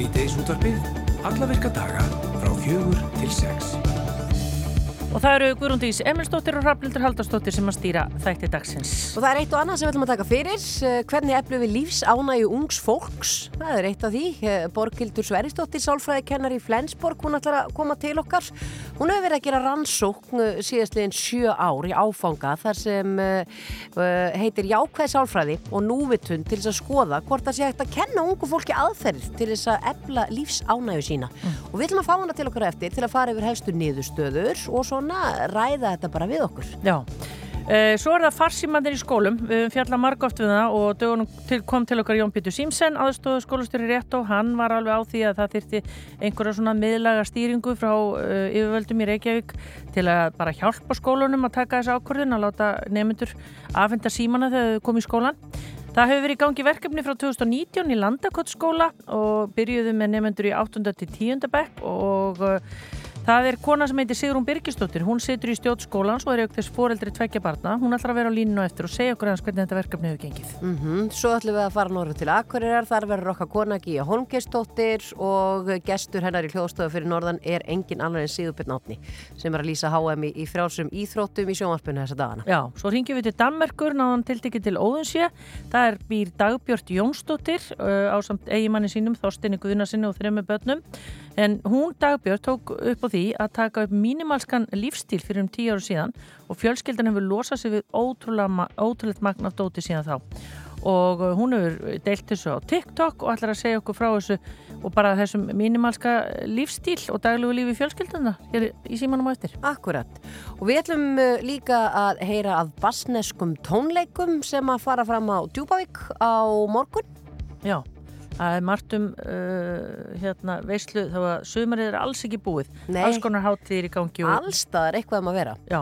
Sýteis útvarpið, alla virka daga frá fjögur til sex. Og það eru Guðrúndís Emilsdóttir og Rafnildur Haldarsdóttir sem að stýra þætti dagsins. Og það er eitt og annað sem við ætlum að taka fyrir. Eh, hvernig eflum við lífsánægu ungs fólks? Það er eitt af því. Eh, Borgildur Sveristóttir, sálfræðikennar í Flensborg, hún ætlar að koma til okkar. Hún hefur verið að gera rannsókn eh, síðastliðin sjö ár í áfanga þar sem heitir Jákvæð sálfræði og núvitun til þess að skoða hvort það sé hægt að kenna ungu fólki aðferð til þess að efla lífsánægu sína. Mm. Og við ætlum að fá hana til okkar eftir til að fara yfir helstu niðurstöður og svo svona ræða þetta bara við okkur. Já, e, svo er það farsímandir í skólum, við fjalla margóft við það og dögunum kom til okkar Jón Pítur Símsen, aðstóðu skólastjóri rétt og hann var alveg á því að það þyrti einhverja svona miðlaga stýringu frá e, yfirvöldum í Reykjavík til að bara hjálpa skólunum að taka þessu ákvörðin að láta nefnendur afhenda símana þegar þau komið í skólan. Það hefur verið í gangi verkefni frá 2019 í Landakottskóla og byrjuðu með nefnendur í 8. til 10. bekk og Það er kona sem heitir Sigrun Birgistóttir, hún situr í stjórnskólan og er auk þess foreldri tveggja barna. Hún ætlar að vera á líninu eftir og segja okkur hans hvernig þetta verkefni hefur gengið. Mm -hmm. Svo ætlum við að fara norður til Akureyrar, þar verður okkar kona Gíja Holmgeistóttir og gestur hennar í hljóðstofu fyrir norðan er engin annar en Sigurbjörn Átni sem er að lýsa HM í frjálsum íþróttum í sjónvarpunni þessa dagana. Já, svo ringjum við til Dammerkur, náðan tiltekið til Óðunsjö. Það er býr Dagbjörn Jónsdóttir uh, á samt eigimanni sínum, Þorstinni Guðnarsinni og þrejum börnum. En hún Dagbjörn tók upp á því að taka upp mínimalskan lífstíl fyrir um tíu áru síðan og fjölskeldan hefur losað sig við ótrúlega magna dóti síðan þá og uh, hún hefur deilt þessu á TikTok og ætlar að segja okkur frá þessu og bara þessum mínimalska lífstíl og daglegu lífi fjölskeldana hér í símanum á eftir. Akkurat og við ætlum uh, líka að heyra af basneskum tónleikum sem að fara fram á Djúbavík á morgun. Já Það er margt um uh, hérna, veislu þá að sömurinn er alls ekki búið. Nei. Alls konar háttíðir í gangi. Og... Allstað er eitthvað um að vera. Já,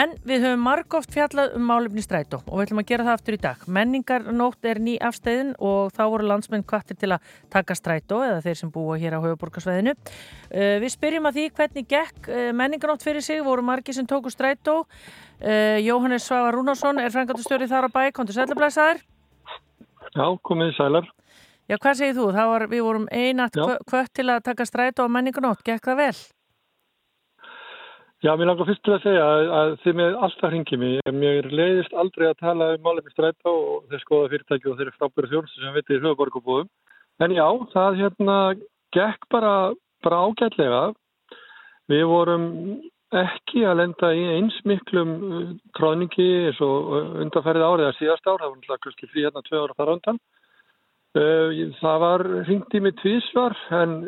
en við höfum margóft fjallað um málefni strætó og við ætlum að gera það aftur í dag. Menningarnótt er ný afstæðin og þá voru landsmenn kvartir til að taka strætó eða þeir sem búa hér á höfuborgarsveðinu. Uh, við spyrjum að því hvernig gekk uh, menningarnótt fyrir sig, voru margi sem tóku strætó. Uh, Jóhannes Svavar Rúnarsson er frangatustjóri þar á bæ, kontur sælablaðsæðar. Já, komið sælar. Já, hvað segir þú? Var, við vorum einat kvött til að taka strætu á menningunótt. Gekk það vel? Já, mér langar fyrst til að segja að, að þið með alltaf hringið mér. Mér leiðist aldrei að tala um málefni strætu og þeir skoða fyrirtæki og þeir eru frábæri þjónustu sem veitir í höfuborgubúðum. En já, það hérna gekk bara, bara ágætlega. Við vorum ekki að lenda í eins miklum uh, tróningi eins og uh, undanferðið árið að síðast ár. Það var náttúrulega frí hérna tvö ára þar undan. Eh, það var ringt í mig tvísvar en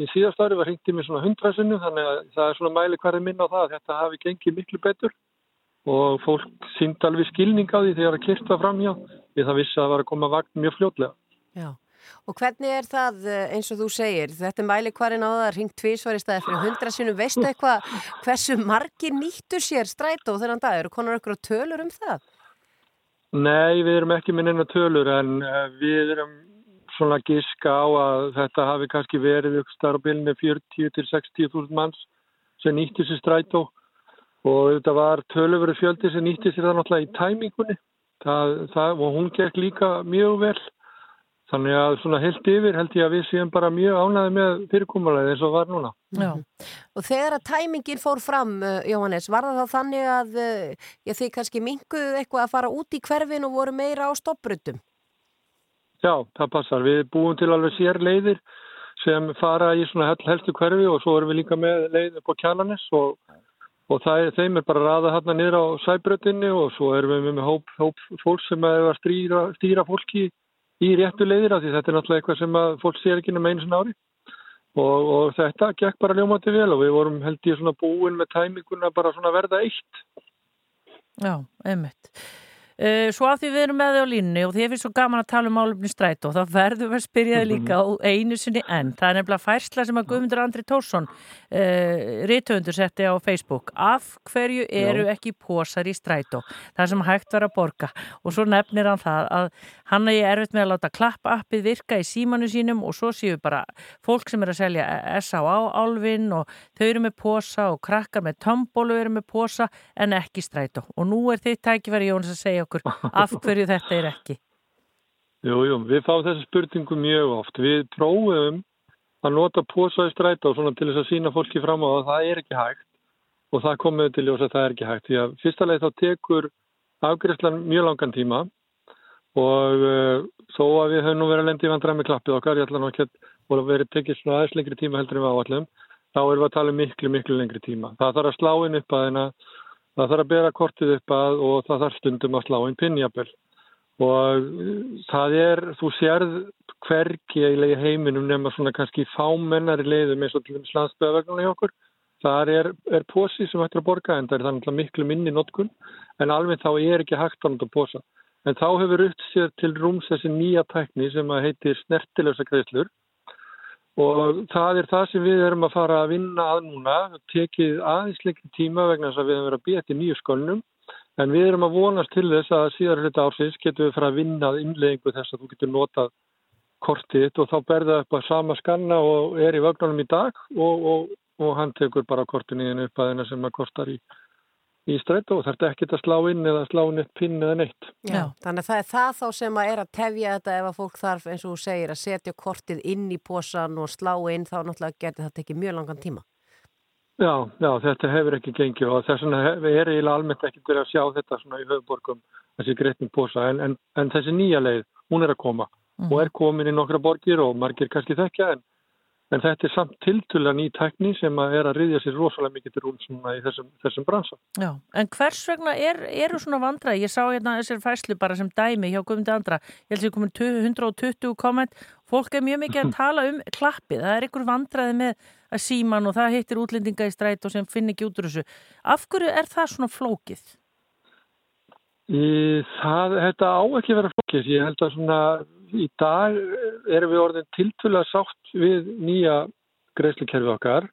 í síðast ári var ringt í mig svona hundrasunnu þannig að það er svona mæli hverju minn á það að þetta hafi gengið miklu betur og fólk sínd alveg skilning á því þegar það kyrta fram hjá því það vissi að það var að koma vagn mjög fljótlega. Já, og hvernig er það eh, eins og þú segir, þetta mæli hverju á það ringt tvísvar í staði fyrir hundrasunnu, veistu eitthvað hversu margi nýttur sér strætó þennan dag, eru konar okkur á tölur um það? Nei, við erum ekki með neina tölur en uh, við erum svona giska á að þetta hafi kannski verið ykkur starfbílinni 40 til 60.000 manns sem nýtti sér strætó. Og þetta var tölurveru fjöldi sem nýtti sér það náttúrulega í tæmingunni. Það, það, og hún gekk líka mjög vel Þannig að svona heilt yfir held ég að við séum bara mjög ánaði með fyrirkomulegði eins og var núna. Já, og þegar að tæmingin fór fram, uh, Jóhannes, var það þá þannig að uh, já, þið kannski minguðu eitthvað að fara út í hverfin og voru meira á stoppbrutum? Já, það passar. Við búum til alveg sér leiðir sem fara í svona helstu hverfi og svo erum við líka með leið upp á kjalanis og, og það, þeim er bara ræða hérna niður á sæbrutinni og svo erum við með hóp, hóp fólk sem er að stýra, stýra fólki í réttu leiðir af því þetta er náttúrulega eitthvað sem fólk sér ekki um einu svona ári og, og þetta gekk bara ljómandi vel og við vorum held ég svona búin með tæminguna bara svona verða eitt. Já, einmitt. Uh, svo að því við erum með þið á línni og því ég finnst svo gaman að tala um álumni stræt og þá verður við að spyrja þið líka á einu sinni enn. Það er nefnilega færsla sem að Guðmundur Andri Tórsson uh, eh, rítuðundur setti á Facebook. Af hverju eru Já. ekki pósar í stræt og það sem hægt var að borga og svo nefnir hann það að hann er erfitt með að láta klappa appið virka í símanu sínum og svo séu bara fólk sem er að selja S.A.A. álfin og þau eru með pósa og krakkar með tombólu eru með pósa en ekki stræt og nú er þitt tækifæri Jóns að segja okkur af hverju þetta er ekki? Jú, jú, við fáum þessu spurningu mjög oft. Við prófum að nota posa í strætó svona til þess að sína fólki fram á það, það er ekki hægt og það komið til ljós að það er ekki hægt. Því að fyrsta leið þá tekur afgriðslan mjög langan tíma og uh, þó að við höfum nú verið að lendi í vandræð með klappið okkar, ég ætla nú ekki að verið tekið svona aðeins lengri tíma heldur en við áallum, þá erum við að tala um miklu, miklu lengri tíma. Það þarf að slá inn upp að það þarf að bera kortið upp að og það þarf stundum að slá inn pinnjapel og það er, þú sérð hverki eiginlega í heiminum nema svona kannski fámennari leiðum eins og til dæmis landsbyðavegna í okkur. Það er, er posi sem hættir að borga en það er þannig miklu minni notkun en alveg þá er ekki hægt að posa. En þá hefur upp sér til rúms þessi nýja tækni sem heitir snertilösa greiðslur og það er það sem við erum að fara að vinna að núna. Tekið aðeins leikin tíma vegna þess að við hefum verið að býja til nýju skölnum en við erum að vonast til þess að síðar hluta ársins getum við fara að vinna að innleggingu þess að þú getur notað kortið og þá berða upp að sama skanna og er í vögnunum í dag og, og, og hann tekur bara kortinu upp að þeina sem að kostar í í strætó og þarf ekki að slá inn eða slá neitt pinn eða neitt. Já, þannig að það er það þá sem að er að tefja þetta ef að fólk þarf eins og þú segir að setja kortið inn í posan og slá inn þá náttúrulega getur þetta ekki mjög langan tíma. Já, já, þetta hefur ekki gengið og þess vegna er eiginlega almennt ekki til að sjá þetta svona í höfuborgum þessi greitning posa en, en, en þessi nýja leið, hún er að koma mm. og er komin í nokkra borgir og margir kannski þekkja en En þetta er samt tiltöla ný tækni sem að er að riðja sér rosalega mikið til rúm í þessum, þessum bransa. Já, en hvers vegna er, eru svona vandra? Ég sá hérna þessir fæslu bara sem dæmi hjá Guðmundi Andra. Ég held að það er komin 120 komment. Fólk er mjög mikið að tala um klappið. Það er einhver vandraði með að síman og það heitir útlendinga í stræt og sem finn ekki út úr þessu. Af hverju er það svona flókið? Í, það, þetta á ekki vera flókið. Ég held að svona í dag erum við orðin tiltvöla sátt við nýja greiðslukerfi okkar.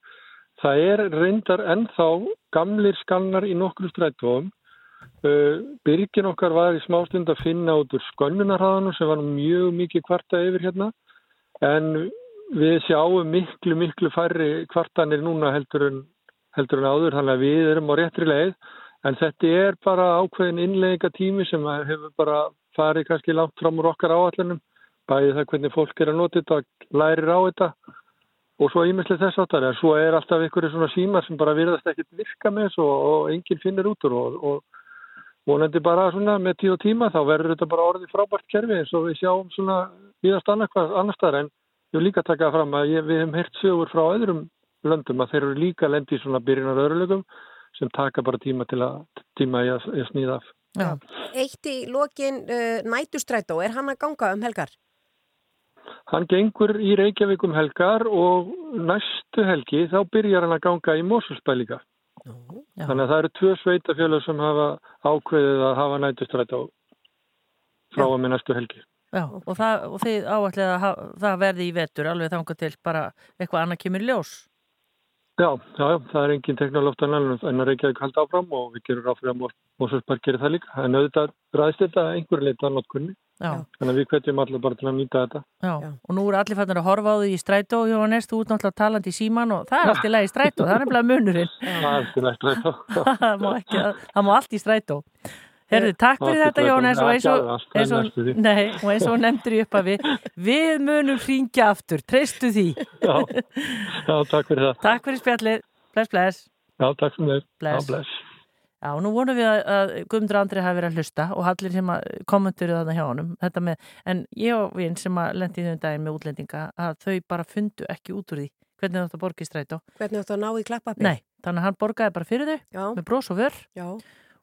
Það er reyndar ennþá gamlir skannar í nokkru strætofum. Uh, byrgin okkar var í smástund að finna út úr skonnunarhaðanum sem var mjög mikið kvarta yfir hérna en við sjáum miklu miklu færri kvartanir núna heldur en, heldur en áður þannig að við erum á réttri leið en þetta er bara ákveðin innlega tími sem hefur bara farið kannski langt fram úr okkar áallunum bæði það hvernig fólk er að nota þetta lærir á þetta og svo ímestlega þess áttar en svo er alltaf ykkur svona símar sem bara virðast ekkert virka með þessu og, og enginn finnir út úr og, og vonandi bara svona með tíu og tíma þá verður þetta bara orðið frábært kerfi eins og við sjáum svona viðast annar staðar en ég vil líka taka fram að ég, við hefum hert sögur frá öðrum löndum að þeir eru líka lendi í svona byrjunar öðrulegum sem taka bara tíma til að tíma í að, að snýða af. Já. Eitt í lokin uh, nætustrætó, er hann að ganga um helgar? Hann gengur í Reykjavík um helgar og næstu helgi þá byrjar hann að ganga í Mósulsbæ líka. Þannig að það eru tvö sveitafjölu sem hafa ákveðið að hafa nætustrætt á frá að með næstu helgi. Já, og, það, og þið áætlið að hafa, það verði í vetur alveg þanga til bara eitthvað annað kemur ljós. Já, já, það er engin teknolóftan en að Reykjavík halda áfram og við gerum áfram að Mósulsbæ gerir það líka. En auðvitað ræðist þetta einhverju leita annátkunni. Já. Þannig að við kvetjum allir bara til að nýta þetta. Já, Já. og nú eru allir fannir að horfa á því í strætó, Jóhannes, þú ert náttúrulega talandi í síman og það er allt í lagi í strætó, það er nefnilega munurinn. Það er allt í lagi strætó. það, má ekki, það má allt í strætó. Herðu, takk fyrir þetta Jóhannes og eins og, eins og, nei, og eins og nefndur ég upp að við, við munum hringja aftur, treystu því. Já, Já takk fyrir það. Takk fyrir spjallið, bless, bless. Já, takk fyrir það. Bless. bless. Já, nú vonum við að, að Guðmundur Andri hafi verið að hlusta og allir sem kommentur þarna hjá honum, með, en ég og vinn sem að lendi þau daginn með útlendinga að þau bara fundu ekki út úr því hvernig þetta borgist rætt á. Hvernig þetta ná í klappapið? Nei, þannig að hann borgaði bara fyrir þau Já. með brós og vör. Já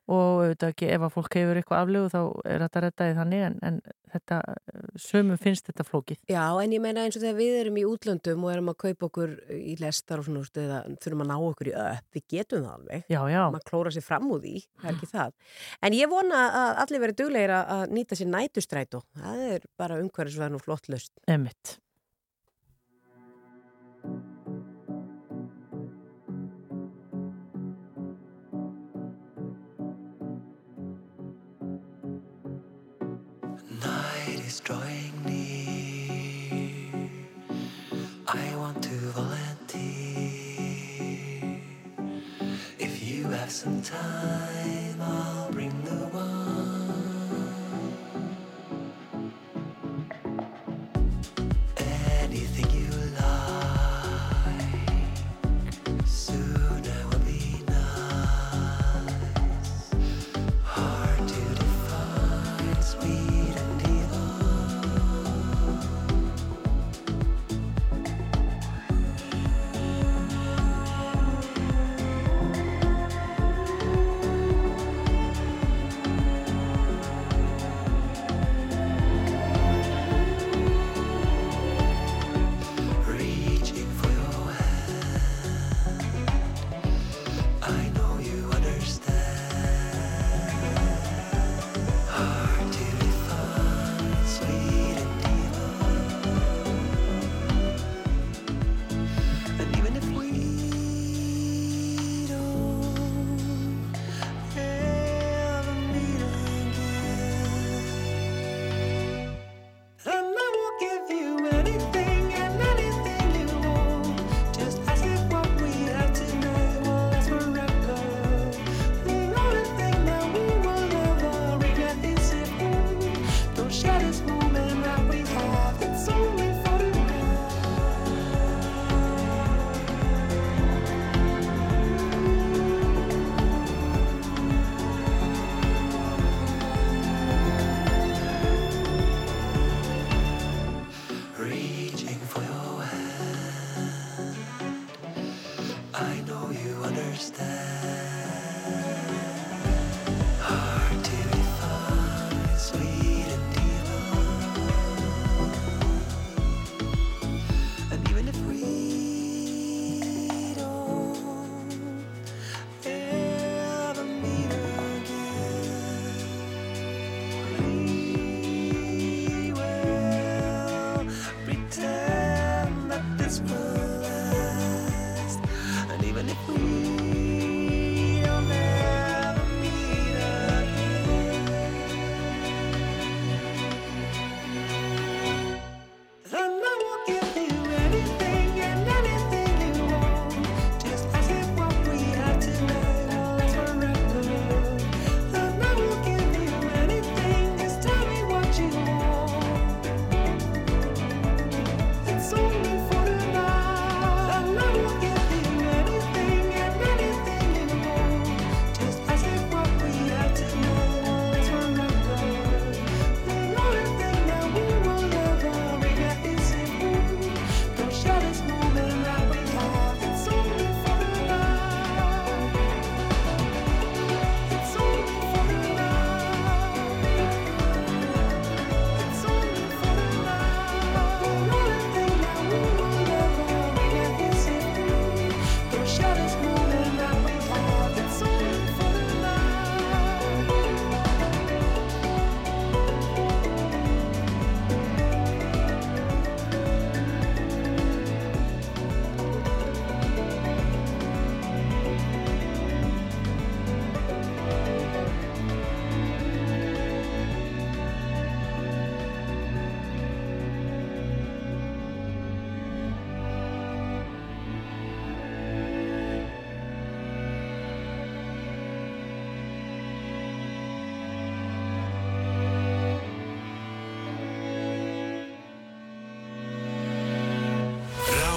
og auðvitað ekki ef að fólk hefur eitthvað aflegu þá er þetta rettaði þannig en, en þetta, sömum finnst þetta flókið. Já, en ég meina eins og þegar við erum í útlöndum og erum að kaupa okkur í lestar og svona, eða þurfum að ná okkur í öpp, við getum það alveg. Já, já. Man klóra sér fram úr því, það er ekki það. En ég vona að allir verið duglegir að nýta sér nætustrætu. Það er bara umhverfisverðin og flott löst. Emitt. is drawing near. I want to volunteer. If you have some time, I'll bring.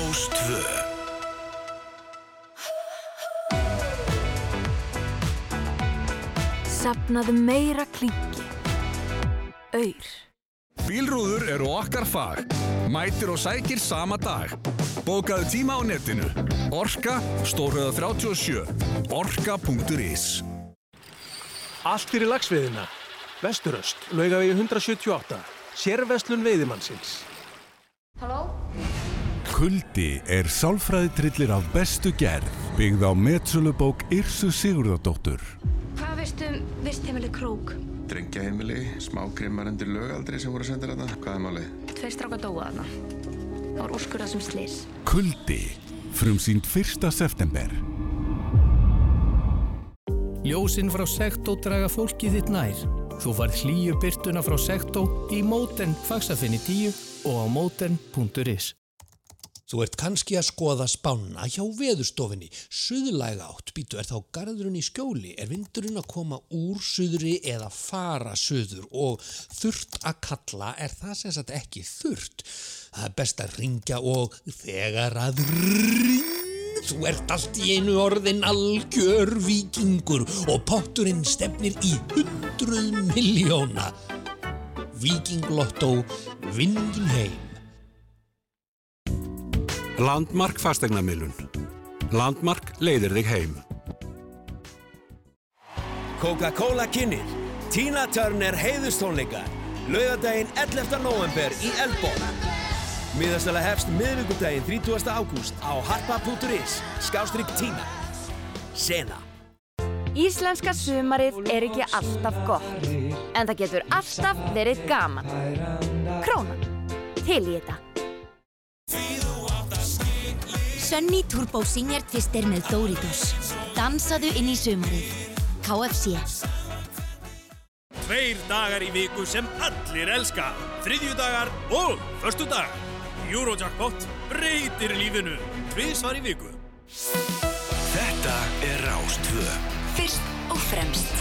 Rástvö Sapnaðu meira klinki. Auður. Bílrúður eru okkar fag. Mætir og sækir sama dag. Bókaðu tíma á netinu. Orka, Stórhauða 37. Orka.is Allt fyrir lagsviðina. Vesturöst, laugavegi 178. Sérverslun veiðimannsins. Kuldi er sálfræðitrillir af bestu gerð, byggð á metsölubók Yrsu Sigurðardóttur. Hvað veistu um vistheimili krók? Drengjaheimili, smágrimmar undir lögaldri sem voru sendir hérna. Hvað er málið? Tveir stráka dóa þarna. Það var úrskurðað sem slís. Kuldi, frumsýnd 1. september. Ljósinn frá Sektó draga fólkið þitt nær. Þú farð hlýju byrtuna frá Sektó í móten fagsafinni 10 og á móten.is. Þú ert kannski að skoða spána hjá veðurstofinni. Suðlæga átt býtu er þá garðurinn í skjóli. Er vindurinn að koma úr suðri eða fara suður og þurrt að kalla er það sem sagt ekki þurrt. Það er best að ringja og þegar að ring þú ert allt í einu orðin algjör vikingur og potturinn stefnir í hundruð miljóna. Vikinglotto, vinningin heim. Landmark fastegnamilun. Landmark leiðir þig heim. Coca-Cola kynir Tina Turner heiðustónleikar Laugadaginn 11. november í Eldborg Miðastala hefst miðvíkudaginn 30. ágúst á harpa.is Skástrygg Tina Sena Íslenska sumarið er ekki alltaf gott, en það getur alltaf verið gaman. Krónan. Til í þetta. Sunny Turbo Singer Twister með Doritos. Dansaðu inn í sumarið. KFC. Tveir dagar í viku sem allir elska. Þriðjudagar og förstudagar. Eurojackpot breytir lífinu. Tvísvar í viku. Þetta er Rástvö Fyrst og fremst.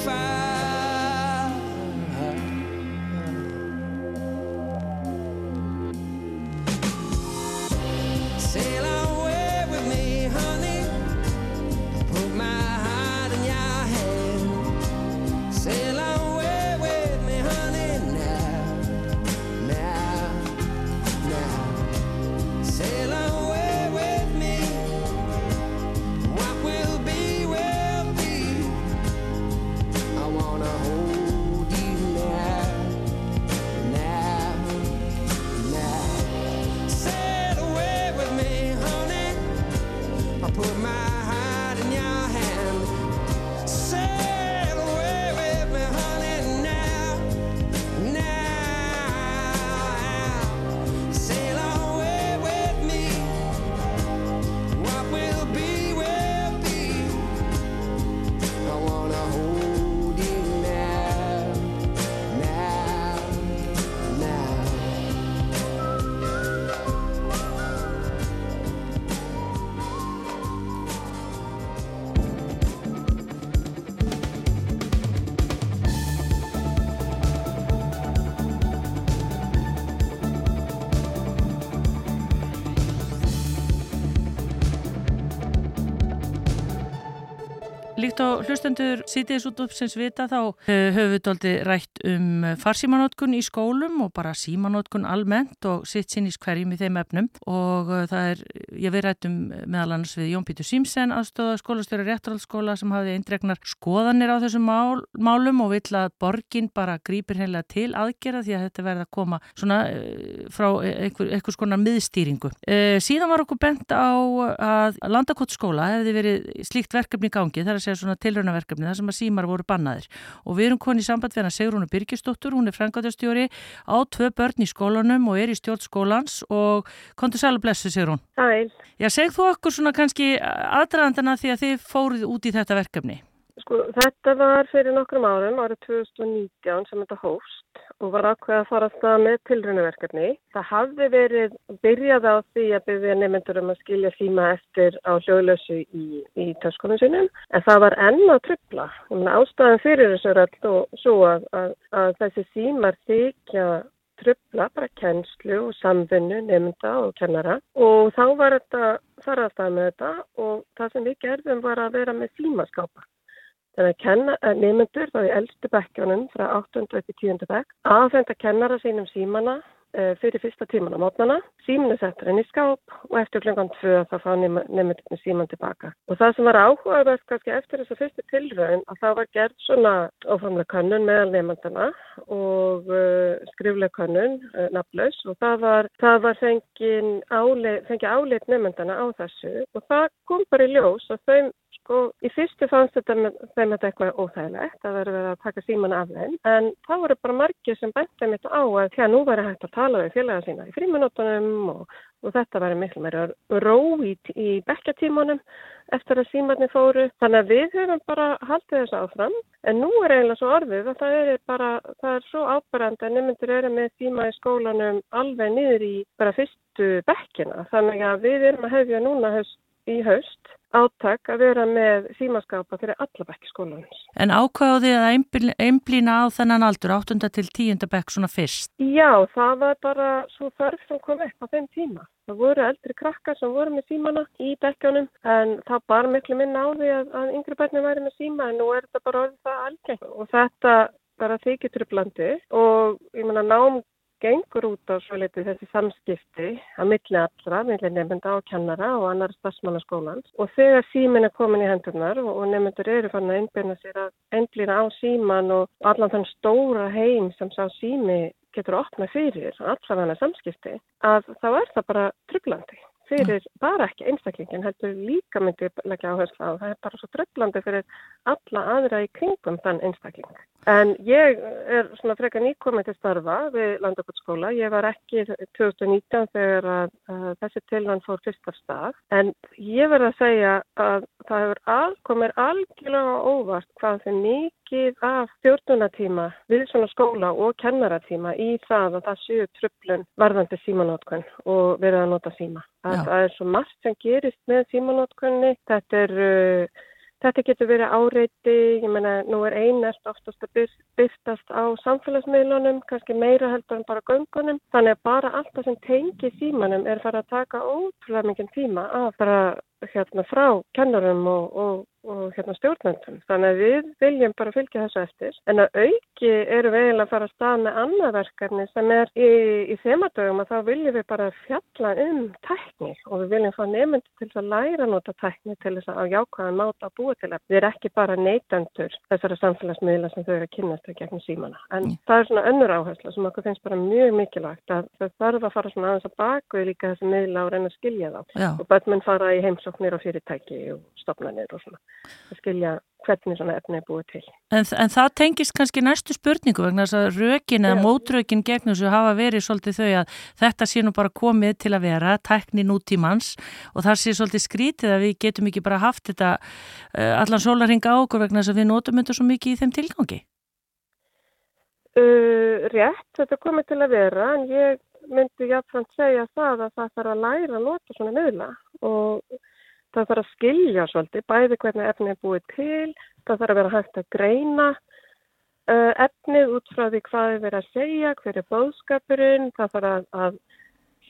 find Líkt á hlustendur sýtiðis út upp sem svita þá uh, höfum við doldi rætt um farsímanótkun í skólum og bara símanótkun almennt og sitt sinnis hverjum í þeim efnum og uh, það er, ég við rættum meðal annars við Jón Pítur Símsen aðstóða skólastjóri réttarhaldsskóla sem hafði eindregnar skoðanir á þessum mál, málum og vill að borgin bara grýpir heimlega til aðgerða því að þetta verða að koma svona uh, frá einhver, einhvers konar miðstýringu. Uh, síðan var okkur bent á að landakotskóla hefði verið slíkt verkefni í gangi þar að segja svona tilraunaverkefni þar sem að símar voru bannaðir og við erum koni í samband við hana Sigrúnu Birgisdóttur, hún er frangatastjóri á tvö börn í skólanum og er í stjórn skólans og kontur sæla blessu Sigrún. Sæl. Já, segð þú okkur svona kannski aðdraðandana því að þið fóruð út í þetta verkefni? Sko, þetta var fyrir nokkrum árum, árið 2019 sem þetta hófst og var ákveð að fara að staða með tilraunaverkefni. Það hafði verið byrjað á því að byrja nefnendur um að skilja síma eftir á hljóðlösu í, í töskunum sinum, en það var enn að tröfla. Ástæðan fyrir þessu er alltaf svo að, að, að þessi símar þykja tröfla bara kennslu og samvinnu nefnda og kennara og þá var þetta fara að staða með þetta og það sem við gerðum var að vera með símaskápa. Þannig að kenna, nefnendur þá í eldstu bekkjónum frá 8. upp í 10. bekk aðfenda kennara sínum símana uh, fyrir fyrsta tíman á mótnana. Síminu settur henni í skáp og eftir klungan 2 þá fá nefnendurinn síman tilbaka. Og það sem var áhugavert kannski eftir þessa fyrstu tilraun að það var gerð svona óframlega könnun meðal nefnendana og uh, skriflega könnun, uh, nafnlaus og það var, það var fengið áleit, fengi áleit nefnendana á þessu og það kom bara í ljós að þau sko, í fyrstu fannst þetta með, þeim þetta eitthvað óþægilegt að vera verið að taka síman af þeim, en þá voru bara margir sem benti mitt á að því að nú væri hægt að tala við félaga sína í fríminútonum og, og þetta væri miklu meira ró í, í bekkjatímanum eftir að símarnir fóru. Þannig að við höfum bara haldið þessu áfram, en nú er eiginlega svo orðið að það er bara, það er svo ábærandi að nemyndir eru með síma í skólanum alveg niður í bara fyrstu bekkina. Þannig að við erum að hefja núna í haust átak að vera með símaskápa fyrir alla bekki skólanins. En ákváðu þið að einblína á þennan aldur, 8. til 10. bekk svona fyrst? Já, það var bara svo þörf sem kom upp á þeim tíma. Það voru eldri krakkar sem voru með símana í bekkjónum en það bara miklu minna á því að, að yngri börnum væri með síma en nú er þetta bara orðið það algengt og þetta bara þykir trublandi og ég meina nám gengur út á svo litið þessi samskipti að milli allra, milli nefnda og kennara og annar starfsmanna skólans. Og þegar símin er komin í hendurnar og, nefndur eru fann að einbyrna sér að endlýra á síman og allan þann stóra heim sem sá sími getur opnað fyrir allavega samskipti að þá er það bara trublandi fyrir bara ekki einstaklingin heldur líka myndi leggja áherslu á. Það er bara svo tröflandi fyrir alla aðra í kringum þann einstakling. En ég er svona frekar nýkomið til starfa við Landakotskóla ég var ekki 2019 þegar að, að þessi tilvæm fór fyrst af stað. En ég verð að segja að það hefur alkomir algjörlega óvart hvað þeir mikið af stjórnunatíma við svona skóla og kennaratíma í það að það séu tröflun varðandi símanótkun og verið að nota síma að það er svo margt sem gerist með símanótkunni. Þetta er, uh, þetta getur verið áreiti, ég meina nú er einert oftast að byr, byrtast á samfélagsmiðlunum, kannski meira heldur en bara göngunum. Þannig að bara allt það sem tengi símanum er fara að taka ótrúlega mikið tíma af bara hérna frá kennarum og, og, og hérna stjórnendum. Þannig að við viljum bara fylgja þessu eftir. En að auki eru við eiginlega að fara að stað með annað verkefni sem er í, í þemadögum að þá viljum við bara fjalla um tækni og við viljum fá nefndi til að læra að nota tækni til þess að á jákvæðan máta að búa til að við erum ekki bara neytendur þessara samfélagsmiðla sem þau eru að kynast þau gegnum símana. En það er svona önnur áhersla sem okkur finnst bara mjög mikilvægt að þau þarf að fara svona aðeins að baku líka þessi miðla og reyna að skilja þá. Já. Og í fyrirtæki og stopnarnir og svona að skilja hvernig svona efni er búið til. En, en það tengist kannski næstu spurningu vegna þess að rökin eða mótrökin gegn þessu hafa verið svolítið þau að þetta sé nú bara komið til að vera, tækni nútímans og það sé svolítið skrítið að við getum ekki bara haft þetta uh, allan sólarhinga á okkur vegna þess að við notum þetta svo mikið í þeim tilgangi. Uh, rétt, þetta komið til að vera en ég myndi jáfnframt segja það að það þarf að læra að nota svona miðla og það þarf að skilja svolítið bæði hvernig efni er búið til, það þarf að vera hægt að greina uh, efnið út frá því hvað er verið að segja, hver er bóðskapurinn, það þarf að, að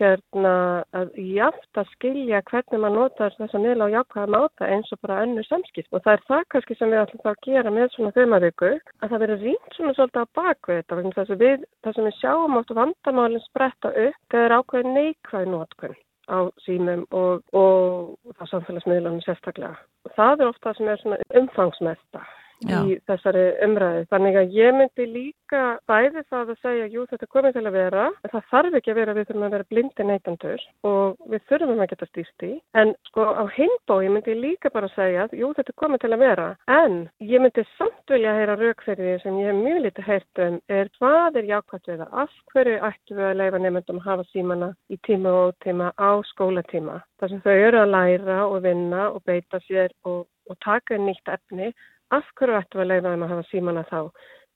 hérna að jáft að skilja hvernig maður notar þessa miðla á jákvæða máta eins og bara önnur samskipt og það er það kannski sem við ætlum þá að gera með svona þaumavíku að það verður rýnt svona svolítið á bakvið þetta þess að við, það sem við sjáum oft vandamálinn spretta upp, það er ákveðin neikvæð notkun á símum og, og á samfélagsmiðlunum sérstaklega. Það er ofta sem er umfangsmesta Já. í þessari umræði. Þannig að ég myndi líka bæði það að segja, jú þetta komið til að vera, en það þarf ekki að vera, við þurfum að vera blindi neytandur og við þurfum að geta stýrt í. En sko á hinbói myndi ég líka bara segja, jú þetta komið til að vera, en ég myndi samt vilja heyra rauk fyrir því sem ég hef mjög lítið heyrt um, er hvað er jákvæmt við það, af hverju ættu við að leifa nefndum að hafa símana í tíma og ótíma á skólatíma. þar sem þau eru að læra og vinna og beita sér og, og taka nýtt efni af hverju ættum við að leiða þeim að hafa símana þá?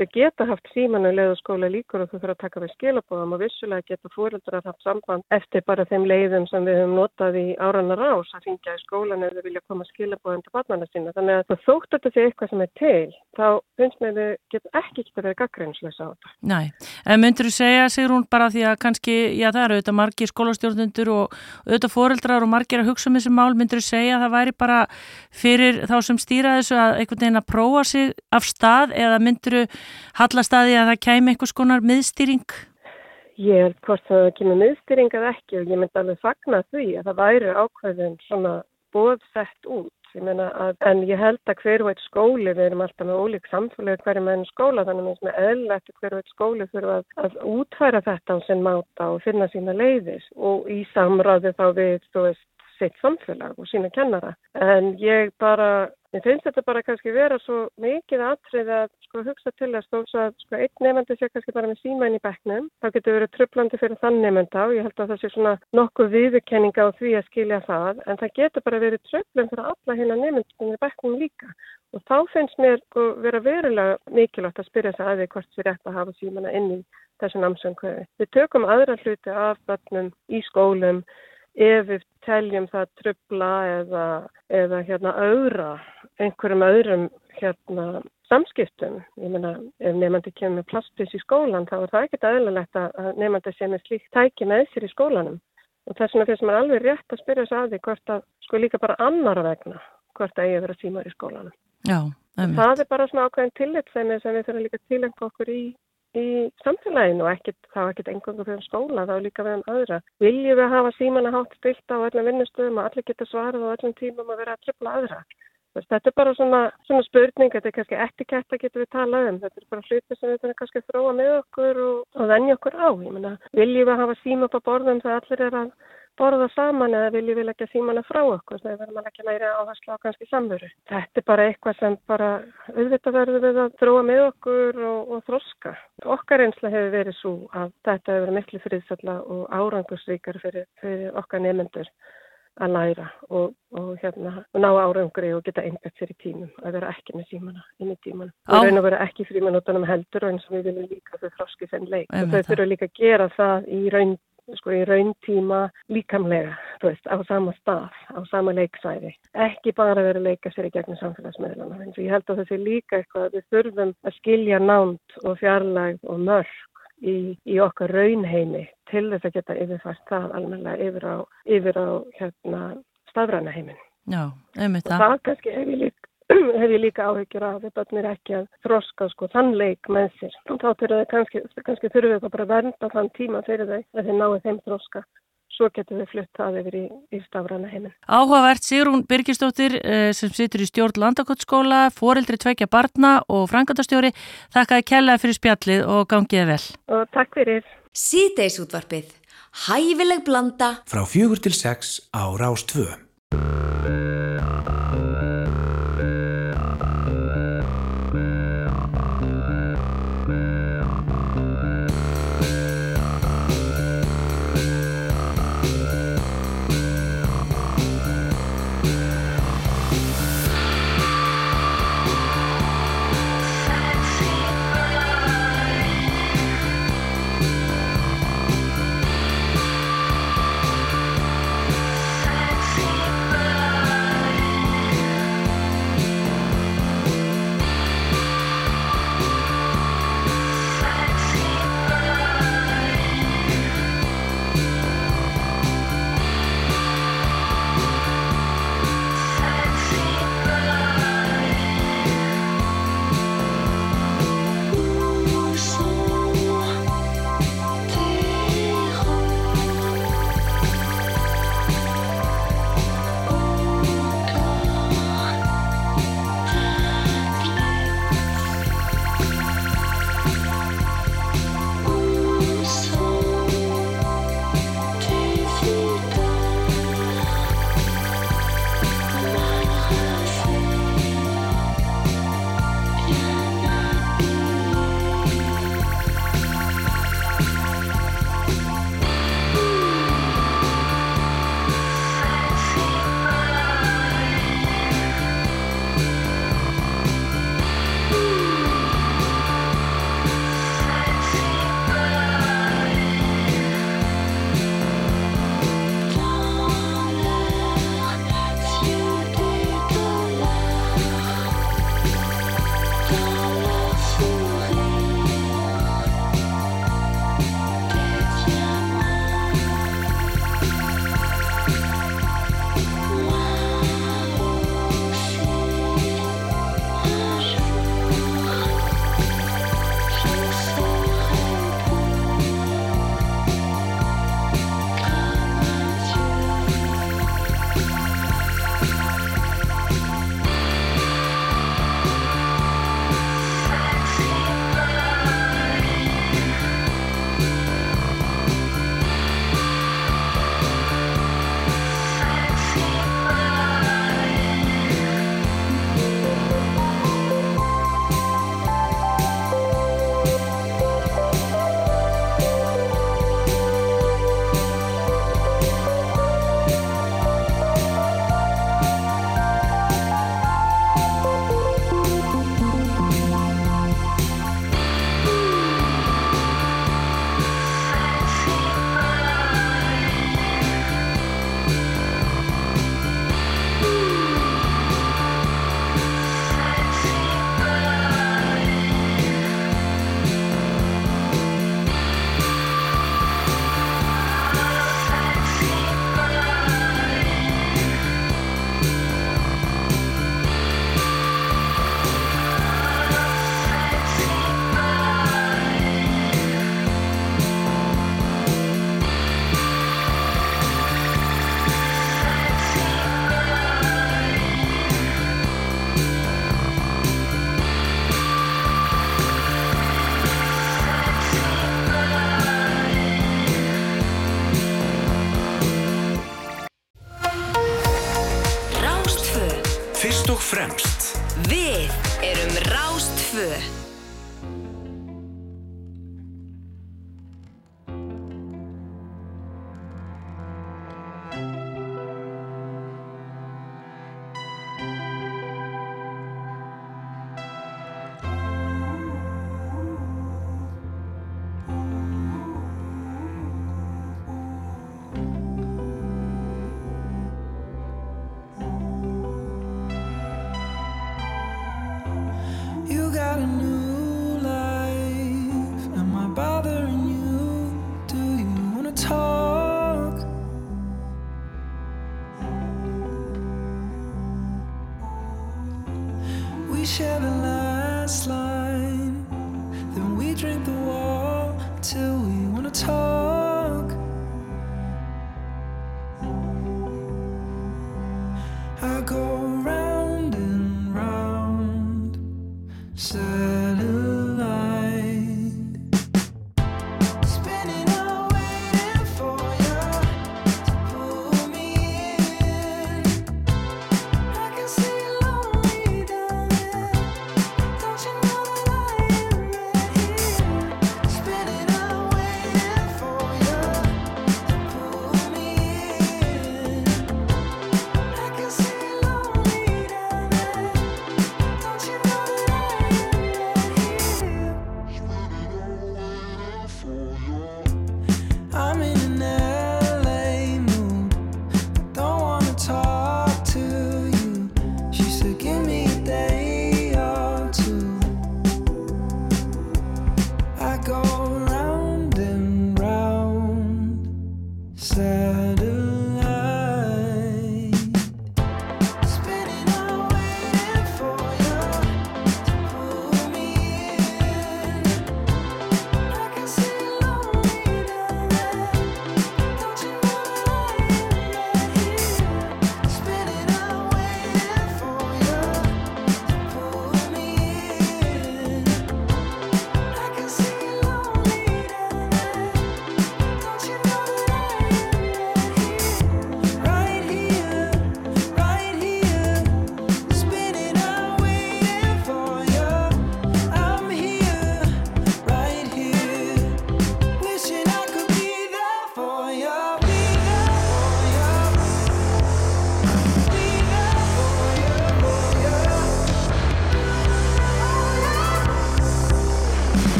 Þau geta haft símanu leið og skóla líkur og þau þurfa að taka við skilabóðum og vissulega geta fóreldrar haft samband eftir bara þeim leiðum sem við höfum notað í áranna rás að ringja í skólan þau vilja koma skilabóðum til barnana sína. Þannig að þótt þetta sé eitthvað sem er til, þá finnst mér þau get ekki geta verið gaggrinslösa á þetta. Næ, en myndur þú segja, Sigrún, bara því að kannski, já það eru auðvitað margir skólastjórnundur og auðvitað foreldrar og margir að hugsa um þessi mál, myndur þú segja að það væri bara fyrir þá sem stýra þessu að einhvern veginn að prófa sig af stað eða myndur þú halla staði að það kæmi einhvers konar miðstýring? Ég er hvort það kemur miðstýring eða ekki og ég myndi alveg fagna því að það væri ákveðin svona bóðsett út. Ég að, en ég held að hver og eitt skóli, við erum alltaf með ólík samfélagi hverju með enn skóla, þannig að mér er eðlilegt að hver og eitt skóli þurfa að, að útfæra þetta á sinn máta og finna sína leiðis og í samráði þá við, sitt samfélag og sína kennara. En ég bara, ég finnst þetta bara kannski vera svo mikið atrið að sko hugsa til að stóðs að sko einn nefandi sé kannski bara með síma inn í bekknum. Það getur verið trublandi fyrir þann nefanda og ég held að það sé svona nokkuð viðurkenninga á því að skilja það. En það getur bara verið trublum fyrir alla hérna nefandum í bekknum líka. Og þá finnst mér sko, vera verulega mikilvægt að spyrja sig að því hvort sér rétt að hafa símana inn í þessu námsöngkveði. Við tökum aðra hluti af börnum í skólum ef við teljum það trubla eða, eða hérna auðra einhverjum öðrum hérna samskiptum. Ég meina, ef nefandi kemur með plastpís í skólan þá er það ekkert aðlulegt að nefandi sé með slíkt tæki með sér í skólanum. Og þess vegna finnst maður alveg rétt að spyrja sig að því hvort að sko líka bara annara vegna hvort að eigi að vera símar í skólanum. Já. Það er bara svona ákveðin tillitsemi sem við þurfum líka tilengja okkur í, í samfélaginu og ekkit, þá ekkert engangu fyrir skóla, þá líka við um öðra. Viljum við hafa símana hátt stilt á öllum vinnustöðum og allir geta svarað á öllum tímum að vera að tripla aðra? Þetta er bara svona, svona spurning, þetta er kannski etikett að getum við talað um. Þetta er bara hluti sem við þurfum kannski að þróa með okkur og, og venja okkur á. Ég meina, viljum við hafa síma upp á borðum þegar allir er að borða saman eða viljum við leggja símana frá okkur þegar við verðum að leggja meira áherslu á kannski samveru. Þetta er bara eitthvað sem bara auðvitað verður við að þróa með okkur og, og þroska. Okkar einsla hefur verið svo að þetta hefur verið miklu friðsalla og árangursríkar fyrir, fyrir okkar nefnendur að læra og, og hérna og ná árangri og geta einbætt sér í tímum að vera ekki með símana inn í tíman og raun og vera ekki frímanótanum heldur eins og við viljum líka þau þroski þenn leik og þau þurfa líka að gera það í raun sko í rauntíma líkamlega, þú veist, á sama stað, á sama leiksæði. Ekki bara vera að leika sér í gegnum samfélagsmiðlana. En ég held að það sé líka eitthvað að við þurfum að skilja námt og fjarlæg og mörg í, í okkar raunheimi til þess að geta yfirfært það almennilega yfir á, yfir á hérna, stafræna heimin. Já, einmitt Og það. það kannski hef ég líka, hef ég líka áhyggjur af að börnir ekki að þroska sko þann leik með sér. Þá þurfum við kannski, kannski þurfum við bara að vernda þann tíma fyrir þau að þeir náu þeim þroska. Svo getum við flutt það yfir í, í stafræna heiminn. Áhugavert Sigrún Birgisdóttir eh, sem situr í stjórn Landakotsskóla, foreldri tvekja barna og frangandastjóri. Þakkaði kellaði fyrir spjallið og gangiði vel. Og takk fyrir. Síðdeis útvarpið. Hæfileg blanda. Frá fjögur til sex á Rástvö.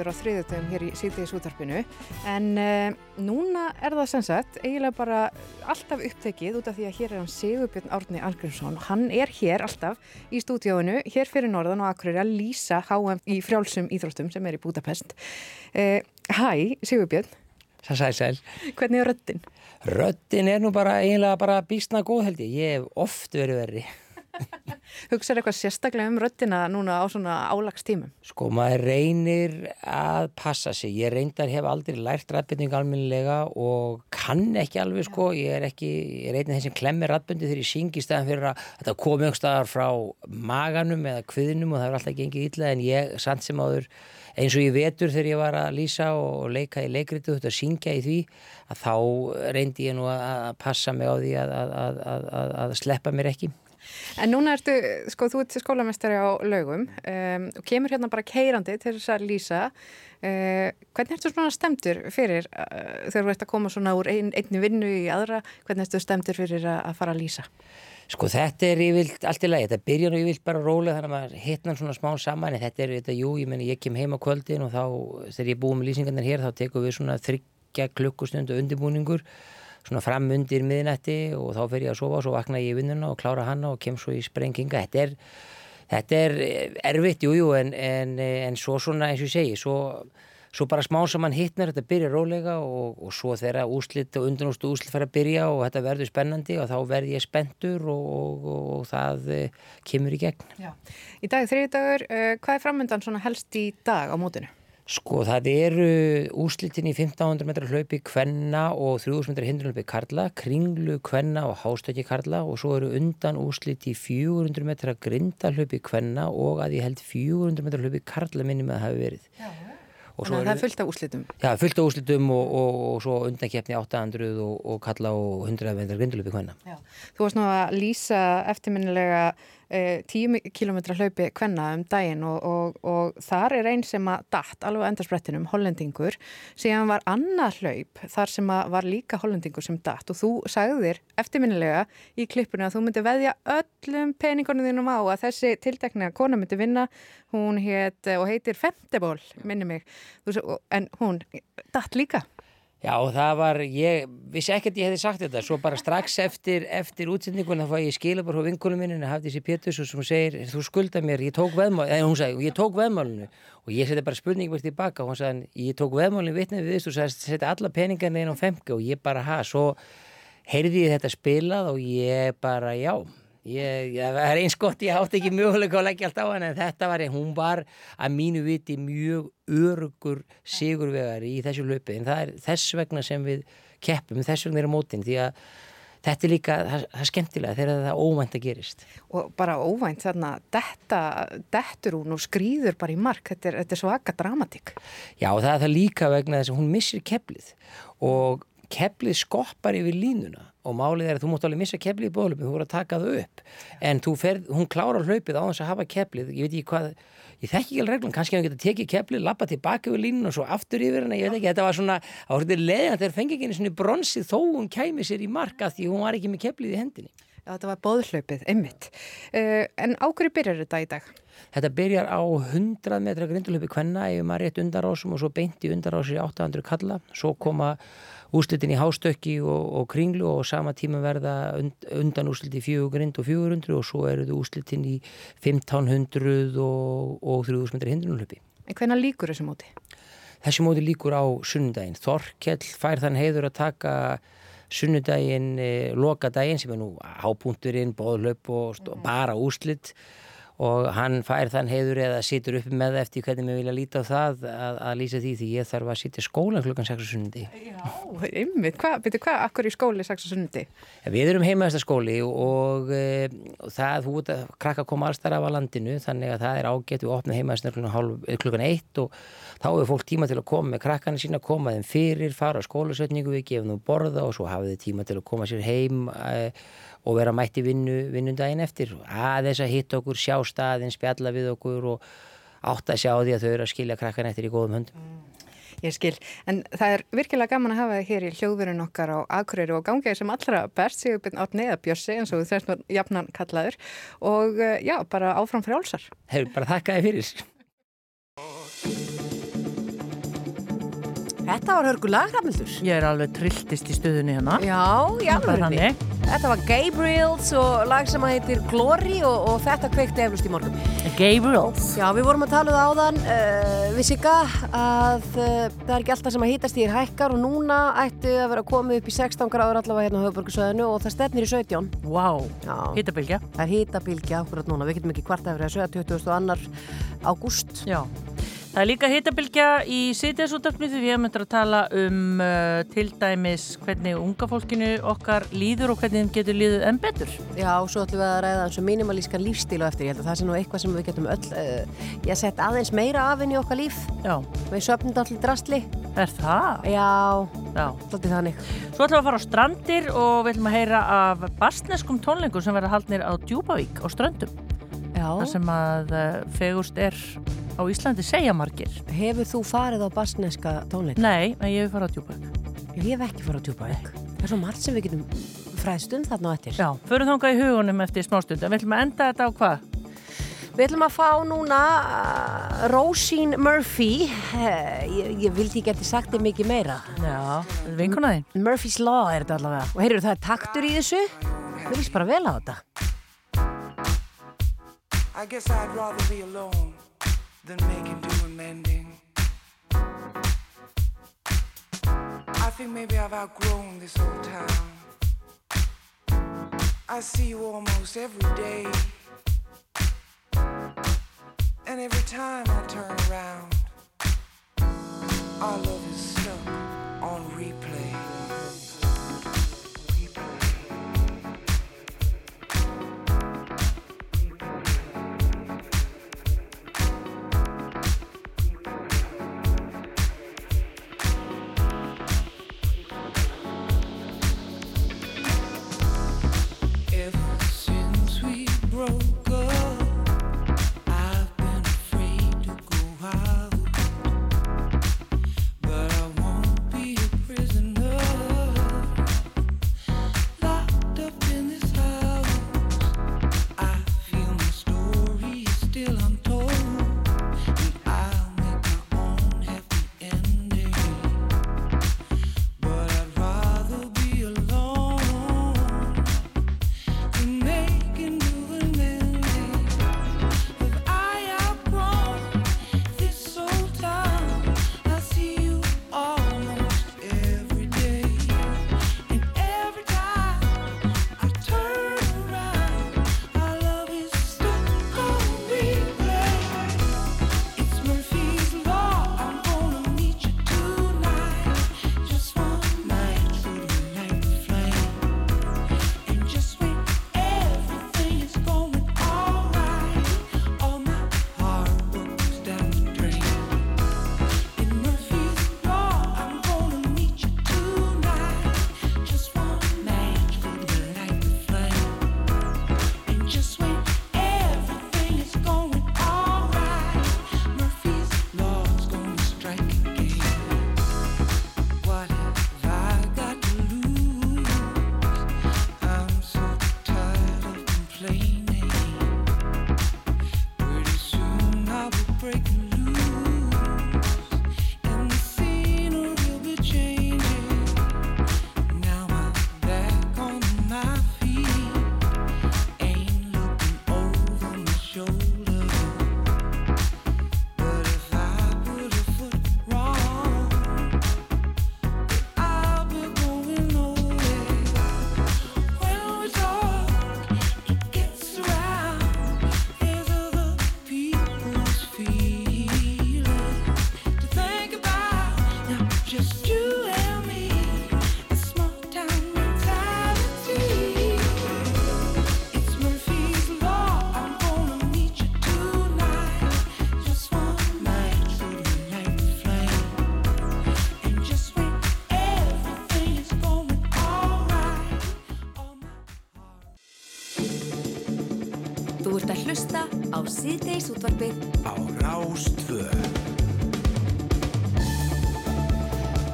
Áður á þriðutöfum hér í síðdeis útarpinu en uh, núna er það sagt eiginlega bara alltaf upptekið út af því að hér er hann Sigurbjörn Árni Algrímsson og hann er hér alltaf í stúdíónu hér fyrir norðan á Akureyri að lýsa HM í frjálsum íþróttum sem er í Budapest uh, Hæ, Sigurbjörn Sæl, sæl, sæl. hvernig er röddin? Röddin er nú bara eiginlega bara bísna góð held ég. Ég hef oft verið verri. Hugsaðu eitthvað sérstaklega um röddina núna á svona álagstímum? Sko, maður reynir að passa sig. Ég reyndar hef aldrei lært rættbyrning alminnilega og kann ekki alveg, sko. Ég er ekki, ég af þeim sem klemmir rættbyrndi þegar ég syngi í staðan fyrir að þetta komi staðar frá maganum eða kviðnum og það er alltaf gengið illa en ég, samt sem áður, eins og ég vetur þegar ég var að lýsa og leika í leikritu þetta að syngja í því að þá reyndi ég nú að að passa mig á því að, að, að, að, að sleppa mér ekki En núna ertu, sko, þú ert skólamestari á laugum um, og kemur hérna bara keirandi til þess að lýsa. Uh, hvernig ertu svona stemtur fyrir uh, þegar þú ert að koma svona úr ein, einni vinnu í aðra? Hvernig ertu stemtur fyrir að, að fara að lýsa? Sko þetta er yfirlt allt í lagi, þetta byrja nú yfirlt bara rólega þannig að maður hitna svona smá saman en þetta er þetta, jú, ég meni ég kem heim á kvöldin og þá þegar ég búið með lýsingarnir hér þá tekum við svona þryggja klukkustund og undirbúningur svona fram undir miðnætti og þá fer ég að sofa og svo vakna ég í vinnuna og klára hana og kem svo í sprenginga. Þetta er, þetta er erfitt, jú, jú, en, en, en svo svona eins og ég segi, svo svo bara smá saman hittnar, þetta byrja rólega og, og svo þegar úslit og undanústu úslit fara að byrja og þetta verður spennandi og þá verð ég spenntur og, og, og það uh, kemur í gegn. Já. Í dag þriði dagur, hvað er framöndan helst í dag á mótinu? Sko það eru úslitin í 1500 metrar hlaupi kvenna og 3000 metrar hindrunlaupi karla, kringlu kvenna og hástöki karla og svo eru undan úslit í 400 metrar grindalaupi kvenna og að ég held 400 metrar hlaupi karla minni með að hafi verið. Já. Þannig að það er fullt af úslitum. Já, fullt af úslitum og, og, og svo undankeppni 800 og, og kalla og 100 vendar grindulöpi hvenna. Já. Þú varst nú að lýsa eftirminnilega eh, 10 km hlaupi hvenna um daginn og þar er einn sem að datt alveg endarsprettinum, hollendingur, síðan var annað hlaup þar sem að var líka hollendingur sem datt og þú sagðir eftirminnilega í klippuna að þú myndi veðja öllum peningunum þínum á að þessi tildekna kona myndi vinna, hún heit og heitir Femteból, minni mig, en hún datt líka. Já, það var, ég vissi ekkert ég hefði sagt þetta, svo bara strax eftir, eftir útsendingun þá fæ ég skila bara á vinkunum minni, hafði þessi Pétus og sem segir, þú skulda mér, ég tók veðmálinu, eða hún sagði, ég tók veðmálinu. Og ég seti bara spurningi verið tilbaka og hún sagði, ég tók veðmálinu vitnið við þessu og setja alla peningarna inn á femki og ég bara, ha, svo heyrði ég þetta spilað og ég bara, já, Ég, það er eins gott, ég átti ekki möguleika að leggja allt á hann en þetta var, hún var að mínu viti mjög örugur sigurvegari í þessu löpi en það er þess vegna sem við keppum, þess vegna er mótin því að þetta er líka, það, það er skemmtilega þegar það óvænt að gerist. Og bara óvænt þarna, þetta, dettur hún og skrýður bara í mark, þetta er, þetta er svaka dramatík. Já, það er það líka vegna þess að hún missir kepplið og kepplið skoppar yfir línuna og málið er að þú mútt alveg missa kepplið í bóðlöpum, þú voru að taka það upp en ferð, hún klárar hlaupið á þess að hafa kepplið ég veit ekki hvað, ég þekki ekki alveg reglum kannski að hún geta tekið kepplið, lappa tilbaka yfir línuna og svo aftur yfir henni, ég veit ekki, þetta var svona á hlutir leðan þegar fengi ekki einu svona bronsið þó hún kæmi sér í marka því hún var ekki með kepplið í hendinni. Já, þetta var bóðhlaupið, einmitt. Uh, en á hverju byrjar þetta í dag? Þetta byrjar á 100 metra grindulöpi kvenna ef maður rétt undarásum og svo beinti undarásir í 800 kalla, svo koma úslitin í hástökki og, og kringlu og sama tíma verða und, undan úsliti fjögur grind og 400 og svo eru þau úslitin í 1500 og, og 3000 metri hindrunulöpi. En hvenna líkur þessu móti? Þessu móti líkur á sunnudaginn. Þorkjell fær þann heiður að taka sunnudaginn, eh, lokadaginn sem er nú hápunkturinn, bóðlöp og mm. bara úslit og hann fær þann heiður eða situr upp með eftir hvernig við vilja líta á það að, að lýsa því því ég þarf að sitja skóla klukkan 6. sundi. Já, ymmið, betur hvað, akkur í skóli 6. sundi? Við erum heimaðasta skóli og, e, og það, þú veit að krakka koma allstar af að landinu þannig að það er ágætt við opna heimaðasta klukkan, klukkan 1 og þá er fólk tíma til að koma með krakkana sína, koma þeim fyrir, fara á skólasötningu, við gefum þú borða og svo hafið þið tíma til að koma sér heim e, og vera mætti vinnu, vinnundaginn eftir. Aðeins að hitta okkur, sjá staðin spjalla við okkur og átt að sjá því að þau eru að skilja krakkan eftir í góðum höndum. Ég skil, en það er virkilega gaman að hafa það hér í hljóðverun okkar á Akureyri og gangiði sem allra best Sigurbjörn Átni eða Björsi eins og þess að jafnan kallaður. Og já, bara áfram frjálsar. Hefur bara þakkaði fyrir Þetta var hörgulag, Ramildur. Ég er alveg trilltist í stöðunni hérna. Já, já, alveg. Þetta var Gabriels og lag sem að heitir Glory og, og þetta kveikti eflust í morgun. Gabriels. Já, við vorum að tala um það áðan, uh, við sigga að uh, það er ekki alltaf sem að hýtast í hækkar og núna ættu að vera komið upp í 16 gráður allavega hérna á höfuborgarsöðinu og það stefnir í 17. Vá, wow. hýtabilgja. Það er hýtabilgja akkurat núna, við getum ekki hvart að vera 20. annar ágúst. Já. Það er líka hitabilgja í sitjaðsútafni því við möndum að tala um uh, til dæmis hvernig unga fólkinu okkar líður og hvernig þeim getur líður enn betur. Já, og svo ætlum við að ræða eins og mínimalískan lífstíl og eftir. Ég held að það sé nú eitthvað sem við getum öll, uh, ég sett aðeins meira af í okkar líf. Já. Við söpnum allir drastli. Er það? Já, Já. svolítið þannig. Svo ætlum við að fara á strandir og við ætlum að heyra af bastneskum tónleikum sem verða haldnir á Djúbavík á ströndum. Já. Það sem að uh, fegurst er á Íslandi segja margir. Hefur þú farið á basneska tónleik? Nei, en ég hef farið á Djúbavík. Ég hef ekki farið á Djúbavík. Það er svo margt sem við getum fræðst um þarna á eftir. Já, förum þangað í hugunum eftir smástund. En við ætlum að enda þetta á hvað? Við ætlum að fá núna uh, Rósín Murphy. Eh, Ég, ég vildi ekki eftir sagt þið mikið meira. Já, vinkona þín. Murphy's Law er þetta allavega. Og heyrðu það er taktur í þessu. Við líst bara vel á þetta. I guess I'd rather be alone than making do and mending. I think maybe I've outgrown this old town. I see you almost every day. And every time I turn around, our love is stuck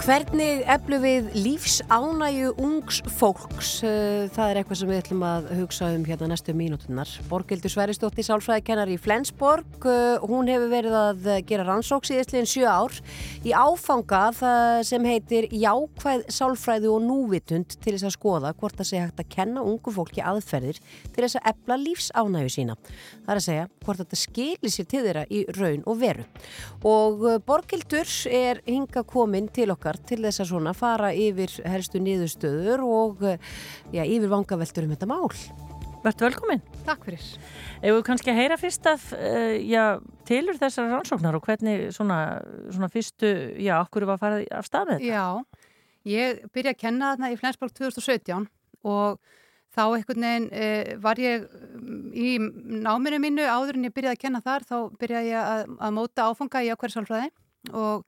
Hvernig eflu við lífsánæju ungs fólks? Eh, Það er eitthvað sem við ætlum að hugsa um hérna næstu mínútunar. Borgildur Sveristóttir, sálfræðikennar í Flensborg, eh, hún hefur verið að gera rannsóks í þessliðin sjö ár í áfanga sem heitir jákvæð sálfræði og núvitund til þess að skoða hvort það sé hægt að kenna ungu fólki aðferðir til þess að efla lífsánæju sína. Það er að segja hvort þetta skilir sér til þeirra í raun og veru. Og eh, Borgildur er hinga komin til okkar til þess að svona fara yfir helstu niðurstöður og eh, já, yfir vangaveltur um þetta mál. Vertu velkomin. Takk fyrir. Ef við kannski að heyra fyrst af, uh, já, tilur þessar rannsóknar og hvernig svona, svona fyrstu, já, okkur var að fara af stað með þetta? Já, ég byrja að kenna þarna í Flensborg 2017 og þá einhvern veginn uh, var ég mm, í náminu mínu áður en ég byrjaði að kenna þar, þá byrjaði ég að, að móta áfanga í ákveðri sálfræði og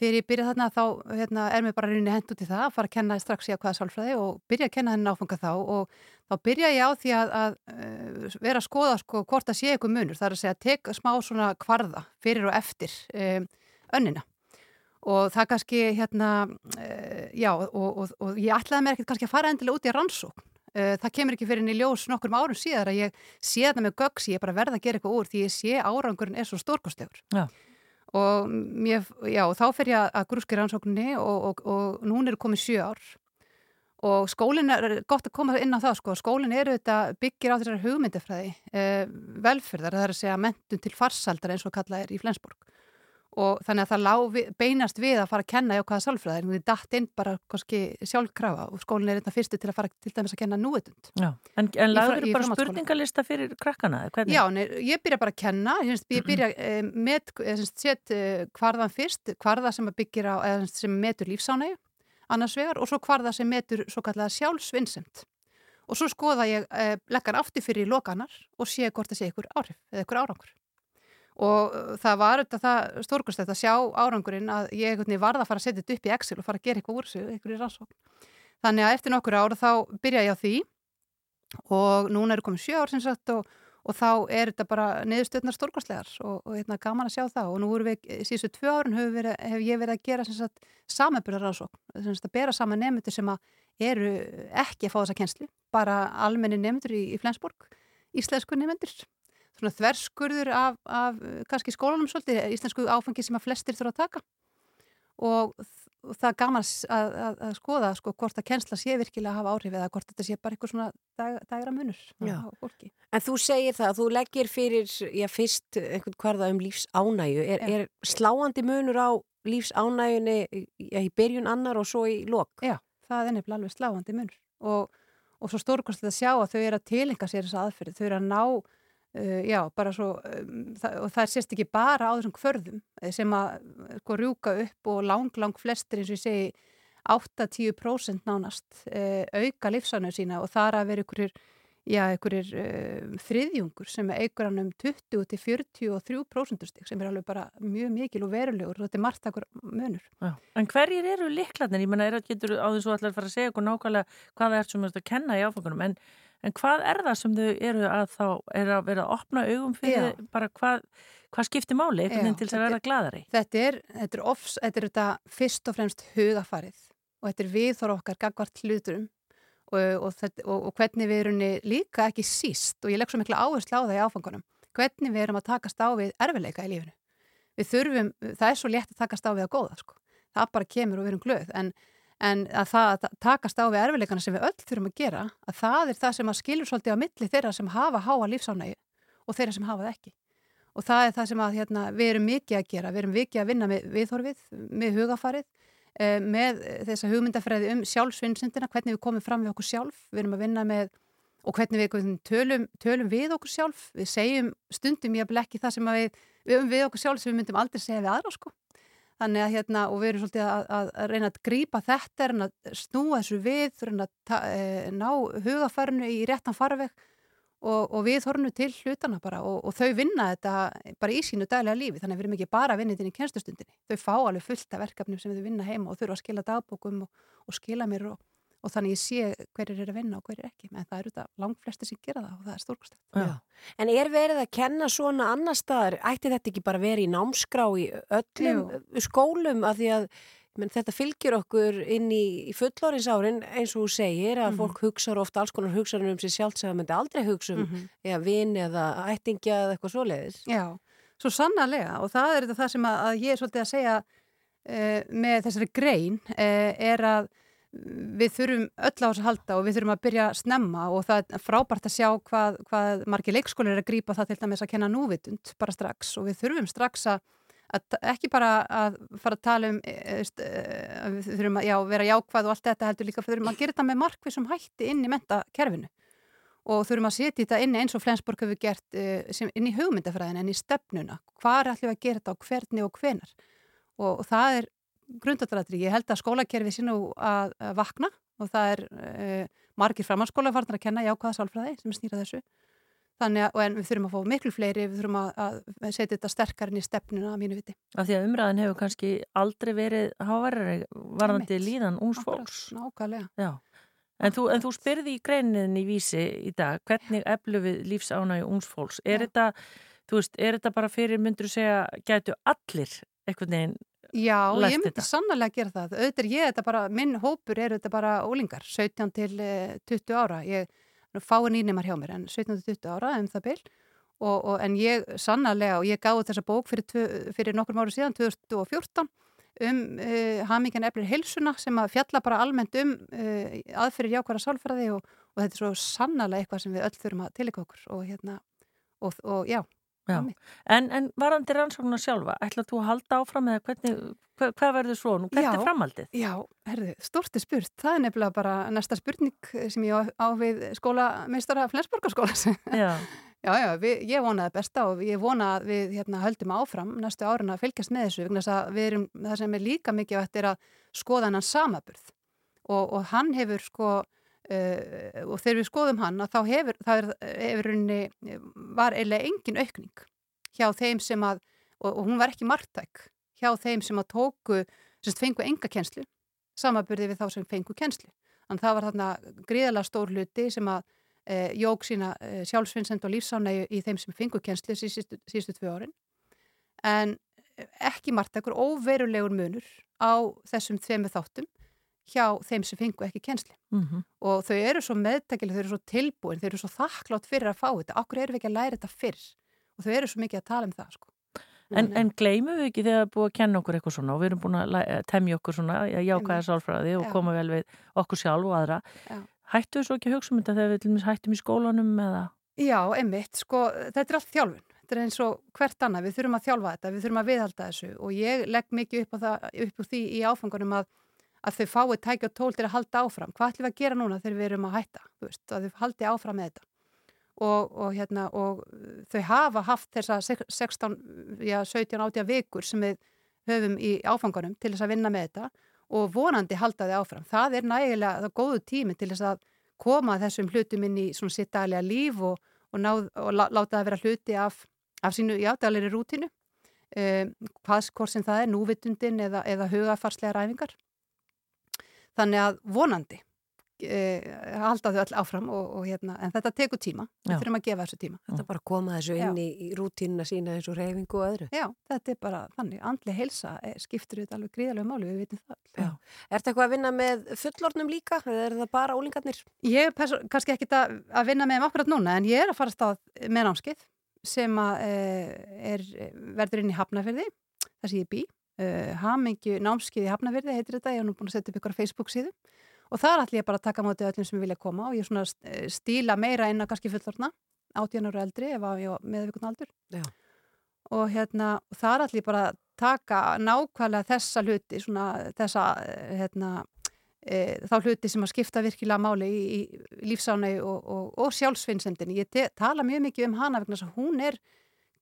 þegar ég byrjaði þarna þá hérna, er mér bara rauninni hend út í það að fara að kenna strax í ákveða sálfræði og byrja að kenna henni áfanga þá og þá byrja ég á því að, að uh, vera að skoða sko hvort það sé eitthvað munur, það er að segja tek smá svona kvarða fyrir og eftir um, önnina. Og það kannski hérna, uh, já og, og, og ég ætlaði mér ekkert kannski að fara endilega út í rannsókn. Það kemur ekki fyrir í ljós nokkur árum síðar að ég sé þetta með göggs, ég er bara verða að gera eitthvað úr því ég sé árangurinn er svo stórkostlegur. Já. Og mér, já, þá fer ég að grúski rannsókninni og, og, og núna er komið sjö ár. Og skólinn er gott að koma inn á það sko, skólinn eru þetta byggir á þessari hugmyndafræði uh, velferðar, það er að segja mentun til farsaldar eins og kallað er í Flensborg og þannig að það lá beinast við að fara að kenna í ákvaða sálfræðir, við dætt inn bara kannski sjálfkrafa og skólinn er þetta fyrstu til að fara til dæmis að kenna núutund Já, en, en lagður bara spurningalista fyrir krakkana? Hvernig? Já, nei, ég byrja bara að kenna, ég, ég byrja eh, með, set eh, hvarðan fyrst, hvarða sem byggir á, eða sem metur lífsánægu, annars vegar, og svo hvarða sem metur svo kallega sjálfsvinsend. Og svo skoða ég, eh, leggar aftur fyrir lokanar og sé hvort það sé ykkur áhrif eða ykkur árangur. Og það var þetta það stórkustætt að sjá árangurinn að ég varða að fara að setja þetta upp í Excel og fara að gera eitthvað úr sig, eitthvað í rannsókn. Þannig að eftir nokkur ára þá byrja ég á því og núna eru komið sjö ár sem sagt og, og þá er þetta bara niðurstöðnar stórkostlegar og, og hérna, gaman að sjá það og nú erum við, síðustu tvö árun hef, hef ég verið að gera sem sagt samanbyrjar rannsókn, sem sagt að bera saman nefndur sem að eru ekki að fá þessa kenslu, bara almenni nefndur í, í Flensborg, íslensku nefndur svona þverskurður af, af kannski skólanum svolítið, íslensku áfangi sem að flestir þurfa að taka. Og, það er gaman að, að, að skoða sko hvort að kennsla sé virkilega að hafa áhrif eða hvort þetta sé bara eitthvað svona dag, dagra munur á fólki. En þú segir það, þú leggir fyrir, já fyrst einhvern hvarða um lífsánægu, er, er sláandi munur á lífsánægunni í byrjun annar og svo í lok? Já, það er nefnilega alveg sláandi munur. Og, og svo stórkostlega að sjá að þau eru að tilenga sér þessa aðferði, þau eru að ná Uh, já, bara svo um, það, og það sést ekki bara á þessum kvörðum sem að sko rjúka upp og lang, lang flestir eins og ég segi 8-10% nánast uh, auka lífsánöðu sína og það er að vera ykkurir, já, ykkurir uh, þriðjungur sem er eigur hann um 20-43% stík sem er alveg bara mjög mikil og verulegur og þetta er margt akkur munur. Já. En hverjir eru liklarnir? Ég menna, er að getur á svo allar fara að segja okkur nákvæmlega hvað það er sem þú ert að kenna í áfangunum en En hvað er það sem þau eru að þá, er að vera að opna augum fyrir Já. bara hvað, hvað skiptir máli einhvern veginn til þess að verða gladari? Þetta er, þetta er, ofs, þetta er þetta fyrst og fremst hugafarið og þetta er viðþóra okkar gagvart hluturum og, og, þetta, og, og hvernig við erum líka ekki síst og ég legg svo mikla áherslu á það í áfangunum, hvernig við erum að takast á við erfileika í lífinu. Við þurfum, það er svo létt að takast á við að góða sko, það bara kemur og við erum glöð en en að það að takast á við erfileikana sem við öll þurfum að gera, að það er það sem að skilur svolítið á milli þeirra sem hafa háa lífsánægi og þeirra sem hafa það ekki. Og það er það sem að hérna, við erum mikið að gera, við erum mikið að vinna með viðhorfið, með hugafarið, eh, með þessa hugmyndafræði um sjálfsvinnsindina, hvernig við komum fram við okkur sjálf, við erum að vinna með og hvernig við tölum, tölum við okkur sjálf, við segjum stundum ég að blekki það sem við, við um við okkur sjálf sem við myndum aldrei segja við aðra sko. Þannig að hérna, og við erum svolítið að, að, að reyna að grýpa þetta, reyna að snúa þessu við, reyna að e, ná hugafærinu í réttan farveg og, og við horfum til hlutana bara og, og þau vinna þetta bara í sínu daglega lífi, þannig að við erum ekki bara að vinna þetta í kennstustundinni. Þau fá alveg fullt af verkefnum sem þau vinna heima og þurfa að skila dagbókum og, og skila mér og og þannig ég sé hverjir er að vinna og hverjir ekki en það eru þetta langt flesti sem gera það og það er stórkustegt. En er verið að kenna svona annar staðar, ætti þetta ekki bara verið í námskrá í öllum Jú. skólum af því að menn, þetta fylgjur okkur inn í, í fullorинsárin eins og þú segir að mm -hmm. fólk hugsaður ofta alls konar hugsaður um sér sjálf sem það myndi aldrei hugsa um mm -hmm. ja, vin eða ættingja eða eitthvað svoleiðis. Já, svo sannarlega og það er þetta það sem að, að ég er svolítið að segja uh, er við þurfum öll á þess að halda og við þurfum að byrja að snemma og það er frábært að sjá hvað, hvað margir leikskólir er að grípa það til dæmis að kenna núvitund bara strax og við þurfum strax að, að ekki bara að fara að tala um e, að við þurfum að já, vera jákvæð og allt þetta heldur líka við þurfum að gera þetta með markvið sem hætti inn í mentakerfinu og þurfum að setja þetta inn eins og Flensborg hefur gert sem, inn í hugmyndafræðin, inn í stefnuna. Hvar ætlum við að gera þetta og hvernig og hvenar og það er grundallaratri, ég held að skólakerfi sé nú að, vakna og það er uh, margir framhaldsskóla farnar að kenna jákvæða sálfræði sem snýra þessu þannig að, við þurfum að fá miklu fleiri við þurfum að, að setja þetta sterkar inn í stefnuna að mínu viti. Af því að umræðin hefur kannski aldrei verið hávarari varðandi líðan úns fólks. Nákvæmlega. Já. En þú, en þú spyrði í greinin í vísi í dag, hvernig eflu við lífsánægi úns fólks? Er þetta, þú veist, er þetta bara fyrir, myndur segja, gætu allir einhvern veginn Já, ég myndi þetta? sannlega gera það. Auðvitað er ég þetta bara, minn hópur er þetta bara ólingar, 17 til eh, 20 ára. Ég fáin ínemar hjá mér en 17 til 20 ára um það og, en ég sannlega, og ég gáði þessa bók fyrir, tvö- fyrir nokkrum áru síðan, 2014, um uh, hamingjan eflir heilsuna sem að fjalla bara almennt um uh, aðferðir jákværa sálfræði og, og þetta er svo sannlega eitthvað sem við öll þurfum að tilika okkur og hérna, og, og Já. En, en varandi rannsóknar sjálfa, ætla þú að halda áfram eða hvernig, hvað, hvað verður svo nú? Hvert Já. er framhaldið? Já, herðu, stort er spurt. Það er nefnilega bara næsta spurning sem ég á, við skólameistara Flensborgarskóla. Já. já, já, við, ég vona það besta og ég vona að við hérna, höldum áfram næstu árin að fylgjast með þessu. vegna þess að við Erum, það sem er líka mikið vægt er að skoða hann samaburð og, og hann hefur sko Uh, og þegar við skoðum hann að þá hefur, er, hefur runni, var eiginlega engin aukning hjá þeim sem að, og, og hún var ekki margtæk, hjá þeim sem að tóku, sem fengu enga kjenslu samaburði við þá sem fengu kjenslu þannig það var þarna gríðalega stór hluti sem að e, jók sína e, sjálfsvinsend og lífsánægu í þeim sem fengu kjenslu síðustu, síðustu tvö árin. En ekki margtækur óverulegur munur á þessum þveimu þáttum hjá þeim sem fengu ekki kjenslu Mhm. og þau eru svo meðtækileg, þau eru svo tilbúin þau eru svo þakklátt fyrir að fá þetta okkur eru við ekki að læra þetta fyrr og þau eru svo mikið að tala um það sko. En, en gleymum við ekki þegar er búið að kenna okkur eitthvað svona og við erum búin að eh, temja okkur svona jákvæða sálfræði og Já. koma vel við okkur sjálf og aðra. Já. Hættu við svo ekki að hugsa um þetta þegar við hættum í skólanum eða? Já, einmitt, sko, þetta er allt þjálfun þetta er eins og hvert annað, við þurfum að þjálfa þetta við þurfum að viðhalda þessu og ég legg mikið upp á, það, upp á því í áfangunum að að þau fái tæki og tól til að halda áfram. Hvað ætlum við að gera núna þegar við erum að hætta veist, að þau haldi áfram með þetta? Og, og, hérna, og þau hafa haft þessa sek- 16 já, 17, 18 vikur sem við höfum í áfangunum til þess að vinna með þetta og vonandi halda þau áfram. Það er nægilega, það er góðu tími til þess að koma þessum hlutum inn í svona sitt daglega líf og, og, náð, láta það vera hluti af, af sínu játaglegri rútinu um, hvað hvort sem það er núvitundin eða, eða hugafarslega ræfingar þannig að vonandi uh, halda þau all áfram og, og hérna, en þetta tekur tíma. Við þurfum að gefa þessu tíma. Þetta er bara að koma þessu inn í, í rútínuna sína eins og reyfingu og öðru. Já, þetta er bara þannig, andli heilsa er, skiptur þetta alveg gríðarlega máli, við vitum það Já. Er þetta eitthvað að vinna með fullornum líka eða er það bara ólingarnir? Ég er perso- kannski ekki að, að vinna með þeim akkurat núna en ég er að fara að stað með námskeið sem að uh, er, verður inn í Hafnafyrði, þar sem ég bý uh, Hamingju námskeið í Hafnafyrði heitir þetta, ég hef nú búin að setja upp ykkur á Facebook síðu og þar ætlum ég bara að taka móti öllum sem vilja koma og ég svona eh, stíla meira inn á kannski fullorna, 18 ára eldri ef að ég með vikun aldur Já. og hérna, þar ætlum ég bara að taka nákvæmlega þessa hluti svona þessa eh, hérna, e, þá hluti sem að skipta virkilega máli í, í lífsánægi og, og, og sjálfsvinnsendin. Ég tala mjög mikið um hana vegna þess að hún er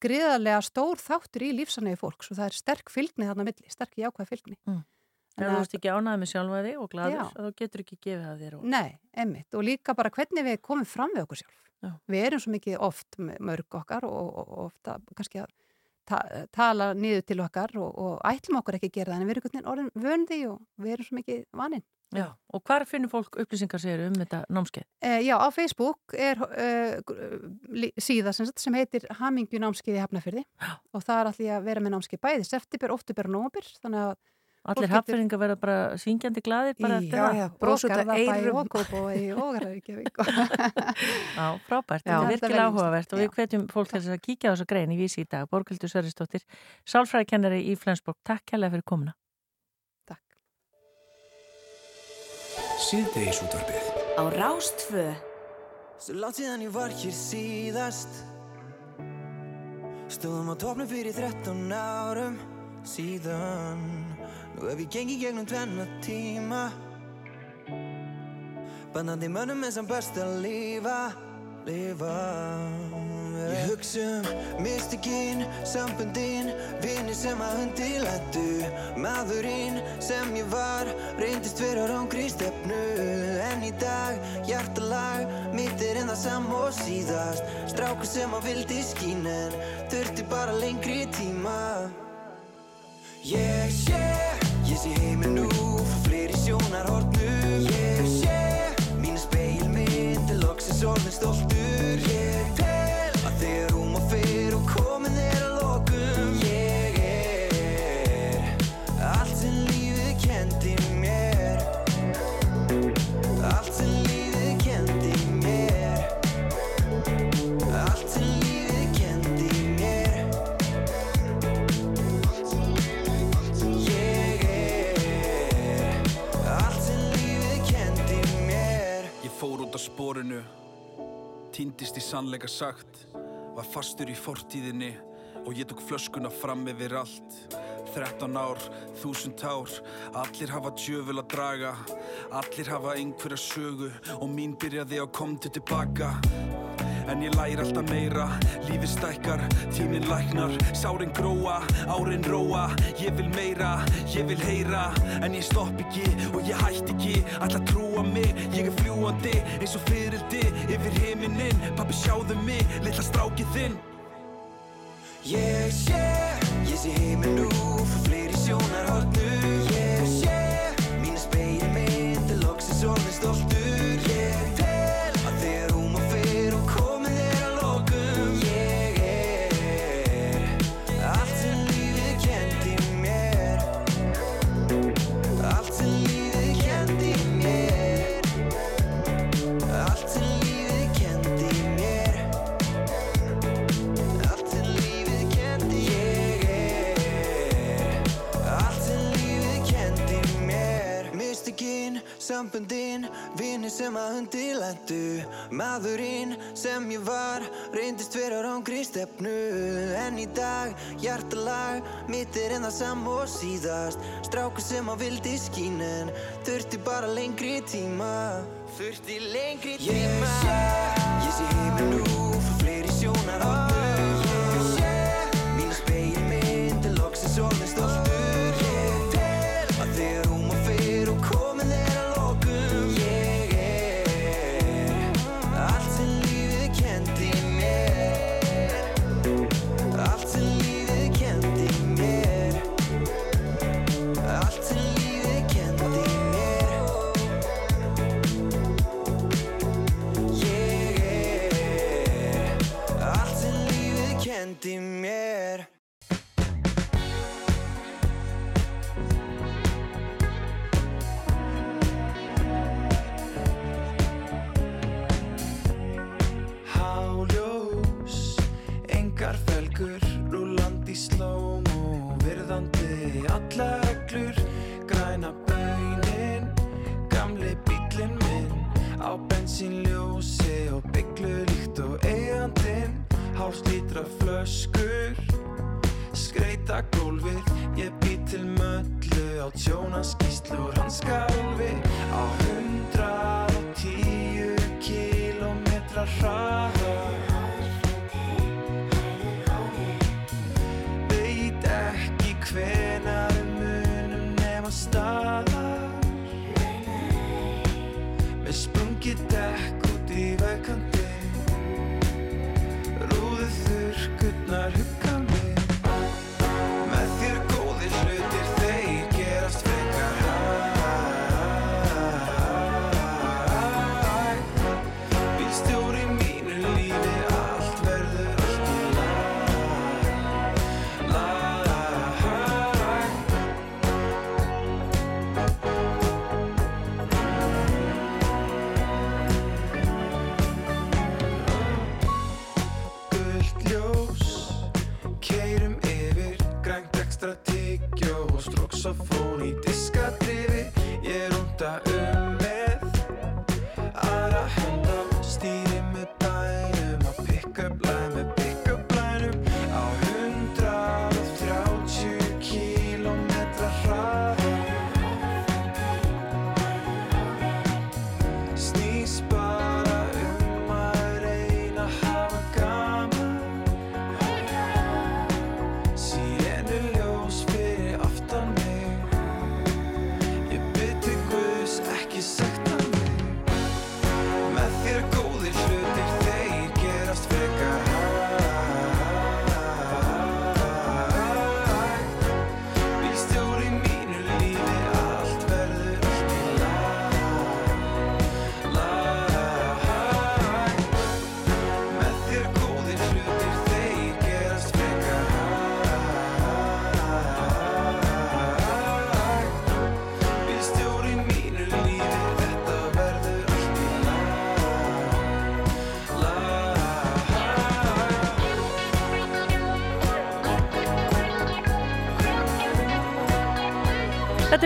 gríðarlega stór þáttur í lífsánægi fólks og það er sterk fylgni þarna milli, sterk jákvæð fylgni. Mm. Ef Þannig þú ert ekki ánæðið með sjálfa þig og gladur, þá getur ekki gefið það þér. Og... Nei, emmitt og líka bara hvernig við komum fram við okkur sjálf. Já. Við erum svo mikið oft mörg okkar og, og, og ofta kannski að ta tala niður til okkar og, og ætlum okkur ekki að gera það en við erum vöndi og við erum svo mikið vaninn. Já, og hvar finnur fólk upplýsingar segir um þetta námskeið? Eh, já, á Facebook er uh, síða sem, sem heitir Hamingju námskeið í Hafnafyrði og það er allir að vera með námskeið bæði september, oktober og að Allir hafnfyrringar verða bara syngjandi glaðir bara eftir Já, það? já, bros út af eyrum og Reykjavík Já, frábært, þetta er virkilega áhugavert og við hvetjum fólk til þess að kíkja á þessa grein í vísi í dag. Borgildur Sverrisdóttir, sálfræðikennari í Flensborg. Takk kærlega fyrir komuna. Síðdegisútvarpið. Á Rástfö Svo látt síðan ég var hér síðast. Stóðum á topnum fyrir 13 árum síðan. Nú hef ég gengið gegnum tvenna tíma. Bannandi mönnum er sem best að lífa lifa. Ég hugsa um mystikinn, samböndin Vinni sem að hundi lættu Maðurinn sem ég var Reyndist vera rángri stefnu. En í dag, hjartalag Mitt er en það sam og síðast. Strákur sem að vildi skín En þurfti bara lengri tíma. Ég sé, ég sé heiminn nú Frá fleiri sjónarhornum Ég orðin stoltur Ég tel að þegar hún má fyrr Og komin er að lokum. Ég er allt sem lífið kendi mér. Allt sem lífið kendi mér. Allt sem lífið kendi mér. Ég er allt sem lífið kendi mér. Ég fór út á sporinu Týndist í sannleika sagt Var fastur í fortíðinni Og ég tók flöskuna fram yfir allt. 13 ár, þúsund ár Allir hafa djöful að draga Allir hafa einhverja sögu Og mín byrjaði á komdu tilbaka En ég læri alltaf meira. Lífið stækkar, tíminn læknar. Sárin gróa, árin róa. Ég vil meira, ég vil heyra. En ég stopp ekki og ég hætt ekki. Að trúa mig, ég er fljúandi Eins og fyrildi yfir himinin Pappi sjáðu mig, litla strákið þinn. Ég sé, ég sé heiminn nú Frá fleiri sjónarhornum. Ég Samböndin Vinni sem að hundi lendu Maðurinn sem ég var Reyndist vera rángri stefnu. En í dag, hjartalag Mitt er en það sam og síðast. Strákur sem að vildi skín En þurfti bara lengri tíma. Þurfti lengri tíma. Ég sé, ég sé heiminn nú Frá fleiri sjónarhornum Ég lífið kendi flöskur, skreita gólfið, ég bý til möllu á tjónaskíslu og hanskálfi, á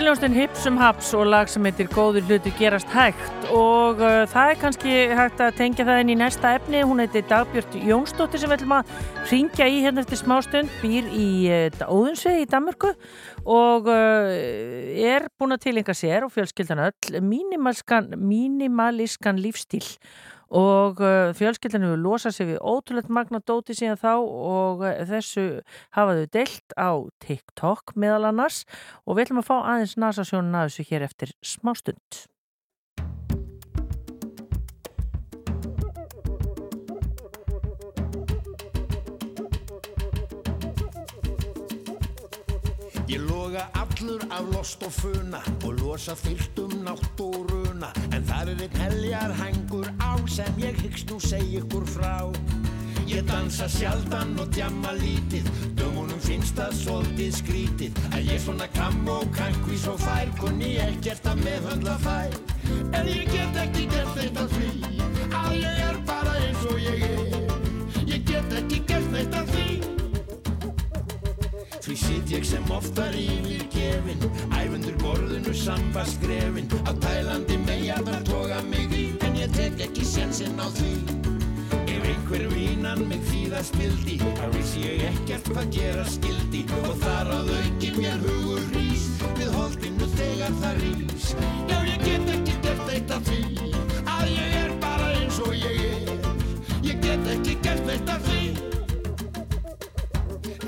Þetta ljónstinn Hipsum Haps og lag sem heitir Góður hluti gerast hægt. Og uh, það er kannski hægt að tengja það inn í næsta efni. Hún heitir Dagbjörn Jónsdóttir sem við ætlum að ringja í hérna eftir smástund, býr í uh, Óðunsvegi í Danmörku og uh, er búin að tilenga sér og fjölskyldan öll mínimalískan lífstíl og uh, fjölskyldan hefur losað sig við ótrúlega magna dóti síðan þá og uh, þessu hafa þau deilt á TikTok meðal annars og við ætlum að fá aðeins nasasjónun að þessu hér eftir smástund. Loga allur af lost og funa og losa fyllt um nátt og runa. En það er einn heljar hængur á sem ég hyggst nú segja ykkur frá. Ég dansa sjaldan og djamma lítið dömunum finnst það svolítið skrítið. Að ég svona kam og kankví svo fær kunni ekkert að meðhöndla þær. En ég get ekki gert neitt af því að ég er bara eins og ég er Því sitt ég sem oftar yfir gefin Æfundur borðinu samba skrefin. Á tælandi megar toga mig í En ég tek ekki sjansinn á því. Ef einhver vínan mig þýða spildi Þá vissi ég ekkert hvað gera skildi Og þar að auki mér hugur rís Við holdinu þegar það rís. Já ég get ekki gert eitt af því Að ég er bara eins og ég er. Ég get ekki gert eitt af því.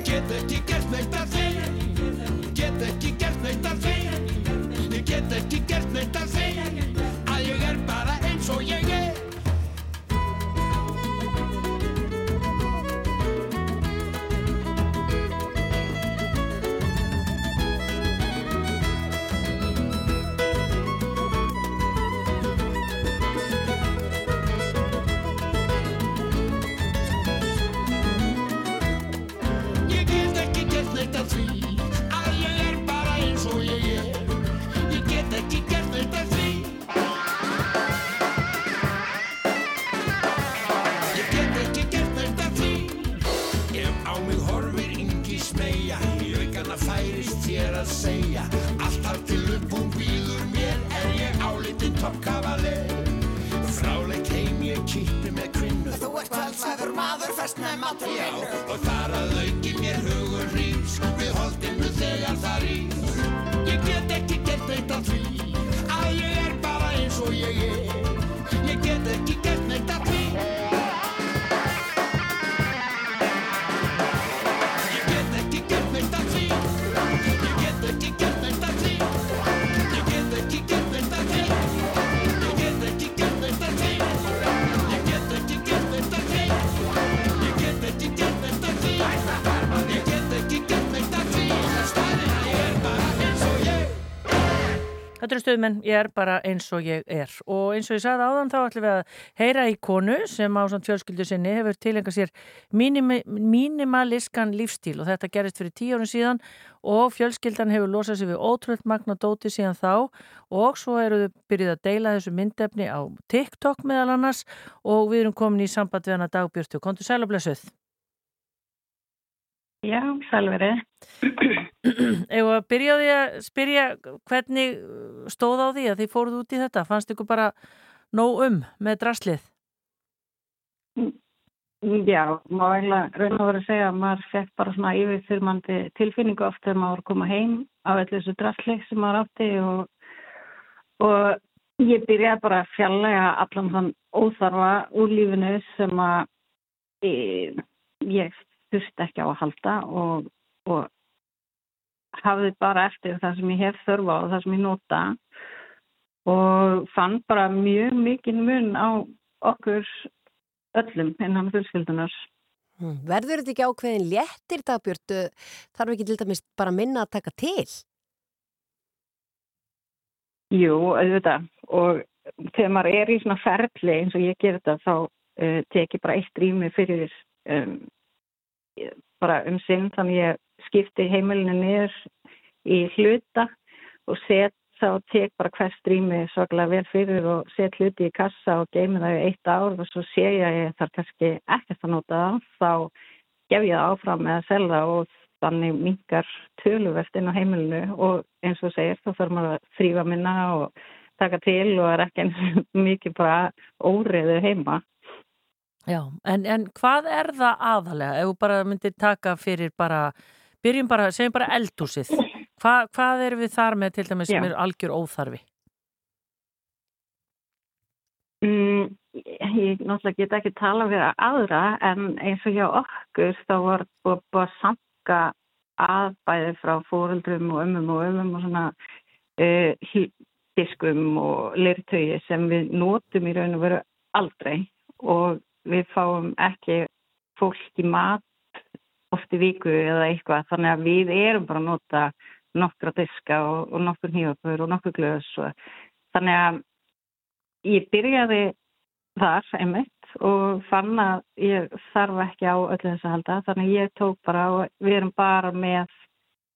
Get ekki gert neitt af því Get ekki gert neitt af því Ég get ekki gert neitt af því Að ég er bara eins og ég Ég matur og þar að auki mér hugur rís Við holdinu Stöðmenn, ég er bara eins og ég er og eins og ég sagði áðan þá ætlum við að heyra í konu sem á samt fjölskyldu sinni hefur tilenga sér mínimi, mínimalískan lífstíl og þetta gerist fyrir tíu árun síðan og fjölskyldan hefur losað sér við ótrúlega magna dóti síðan þá og svo eru þau byrjuð að deila þessu myndefni á TikTok meðal annars og við erum komin í samband við hana dagbjörtu. Kontu sæl og blessuð. Já, sælverið. Ef að byrja á því að spyrja hvernig stóð á því að þið fóruð út í þetta, fannst ykkur bara nóg um með draslið? Já, má eiginlega raun og vera að segja að maður fekk bara svona yfirþyrmandi tilfinningu oft þegar maður koma heim af allir þessu drasli sem maður átti og, og ég byrjaði bara að fjallega allan þann óþarfa úr lífinu sem að e, ég þurfti ekki á að halda og, og hafði bara eftir það sem ég hef þörfa og það sem ég nota og fann bara mjög mikið mun á okkur öllum innan fjölskyldunar. Hmm. Verður þetta ekki ákveðin léttir dagbjörtu? Þarf ekki til dæmis bara minna að taka til? Jú, auðvitað og þegar maður er í svona ferli eins og ég ger þetta þá uh, tek ég bara eitt rými fyrir um, bara um sinn þannig ég skipti heimilinu niður í hluta og set þá tek bara hver strími svaklega vel fyrir og set hluti í kassa og geimi það í eitt ár og svo sé ég að ég þarf kannski ekkert að nota það þá gef ég það áfram með að selja og þannig minkar töluvert inn á heimilinu og eins og segir þá þarf maður að þrýfa minna og taka til og er ekki eins og mikið bara óriðu heima. Já, en, en hvað er það aðalega? Ef þú bara myndir taka fyrir bara, byrjum bara, segjum bara eldhúsið. Hva, hvað erum við þar með til dæmis sem Já. er algjör óþarfi? Mm, ég náttúrulega get ekki tala fyrir aðra en eins og hjá okkur þá var búið að sanka aðbæði frá fóreldrum og ömmum og ömmum og svona uh, diskum og lirtögi sem við notum í raun og veru aldrei og við fáum ekki fólk í mat oft í viku eða eitthvað þannig að við erum bara að nota nokkra diska og, og nokkur hnífapur og nokkur glöðs og þannig að ég byrjaði þar einmitt og fann að ég þarf ekki á öllu þess að halda þannig að ég tók bara og við erum bara með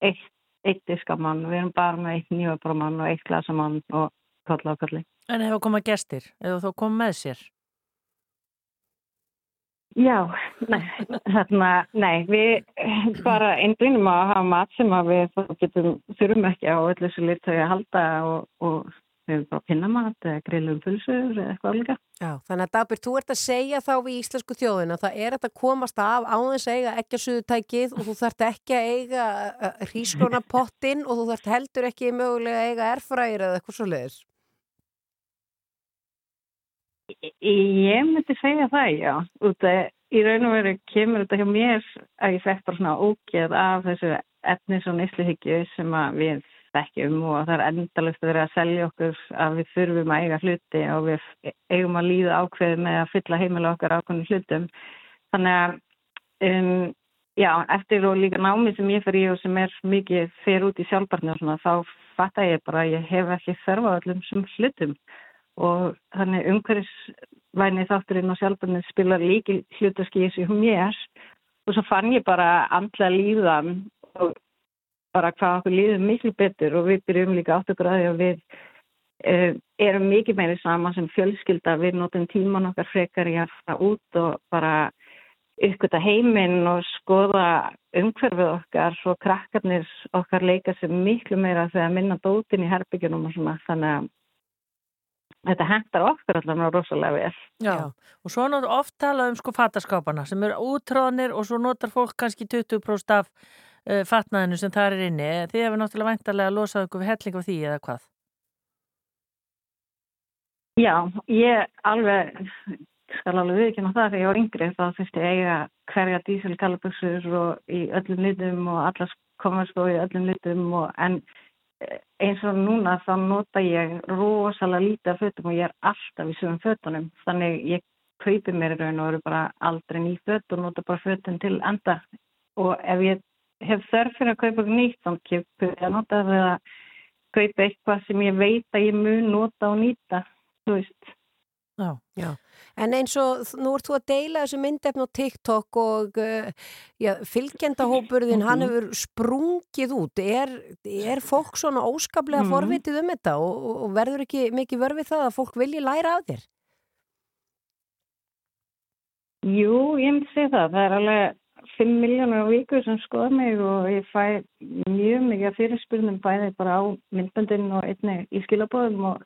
eitt, eitt diskamann, við erum bara með eitt nýjabramann og eitt glasamann og kolla og kolli. En ef það koma gestir, ef þú koma með sér? Já, nei, þarna, nei, við bara einblínum að hafa mat sem að við getum, þurfum ekki á öllu þessu lirtögi að halda og, og við erum bara pinnamat eða grillum pulsur eða eitthvað alveg. Já, þannig að Dabir, þú ert að segja þá við íslensku þjóðina að það er að komast af á þess að eiga ekki að suðutækið og þú þarft ekki að eiga hrískonapottin og þú þarft heldur ekki mögulega að eiga erfræðir eða eitthvað svo leiðis. Ég myndi segja það, já. Út að í raun og veru kemur þetta hjá mér að ég fekk bara svona ógeð af þessu etnis og nýsluhyggju sem við þekkjum og það er endalust að vera að selja okkur að við þurfum að eiga hluti og við eigum að líða ákveð með að fylla heimilega okkar ákveðnum hlutum. Þannig að, um, já, eftir og líka námi sem ég fer í og sem er mikið fer út í sjálfbarni og svona, þá fatta ég bara að ég hef ekki þörfa á öllum sem hlutum og þannig umhverfisvæni þátturinn og sjálfbarnið spilar líki hlutaski í mér. Og svo fann ég bara andla líðan og bara hvað okkur líður miklu betur. Og við byrjum líka átt okkur að því að við uh, erum mikið meiri saman sem fjölskylda, við notum tíman okkar frekar í að fara út og bara uppgöta heiminn og skoða umhverfið okkar. Og krakkarnir okkar leika sem miklu meira þegar minna dótin í herbyggjunum og svona. Þannig að þetta hentar okkur allavega rosalega vel. Já, og svo er oft talað um sko fataskápana sem eru útráðnir og svo notar fólk kannski 20% af uh, fatnaðinu sem það er inni. Þið hefur náttúrulega væntalega losað ykkur við helling á því eða hvað? Já, ég alveg skal alveg viðkynna það þegar ég var yngri þá þurfti ég eiga hverja díselgalaböksur og í öllum litum og allas komarskó í öllum litum og en eins og núna þá nota ég rosalega lítið af fötum og ég er alltaf í sögum fötunum. Þannig ég kaupi mér raun og eru bara aldrei ný föt og nota bara fötun til enda. Og ef ég hef þörf fyrir að kaupa nýtt þá kemur ég að nota það eða kaupa eitthvað sem ég veit að ég mun nota og nýta þú veist. Já. Já, en eins og nú ert þú að deila þessu myndefn á TikTok og uh, já, fylgjendahópurðin, hann hefur sprungið út. Er, er fólk svona óskaplega Mhm. forvitið um þetta og, og, og verður ekki mikið vörfið það að fólk vilji læra af þér? Jú, ég myndi segja það. Það er alveg 5 miljónur á viku sem skoða mig og ég fæ mjög mikið fyrirspurnum bæði bara á myndböndin og einni í skilabóðum og,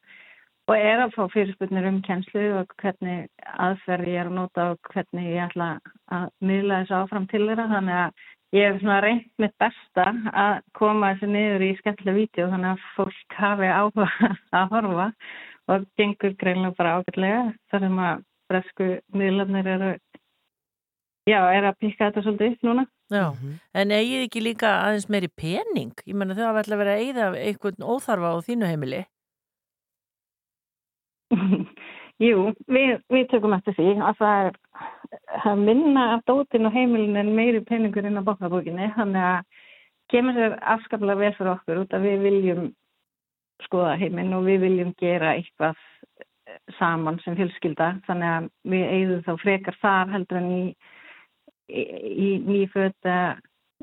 og er að fá fyrirspurnir um kennslu og hvernig aðferð ég er að nota og hvernig ég ætla að miðla þessu áfram til þeirra. Þannig að ég hef svona reynt mitt besta að koma þessu niður í skemmtilega vídeo þannig að fólk hafi áhuga að horfa og gengur greinlega bara ágætlega þar sem að bresku miðlarnir eru Já, er að pikka þetta svolítið upp núna. Já, en eigið ekki líka aðeins meiri pening? Ég menna þau hafa ætla að vera að eigða einhvern óþarfa á þínu heimili. Jú, við, við tökum eftir því að það er að minna af dótin og heimilin en meiri peningur inn á bókabókinni. Þannig að kemur sér afskaplega vel fyrir okkur út að við viljum skoða heiminn og við viljum gera eitthvað saman sem fjölskylda. Þannig að við eigðum þá frekar þar heldur en í í, í nýföt eða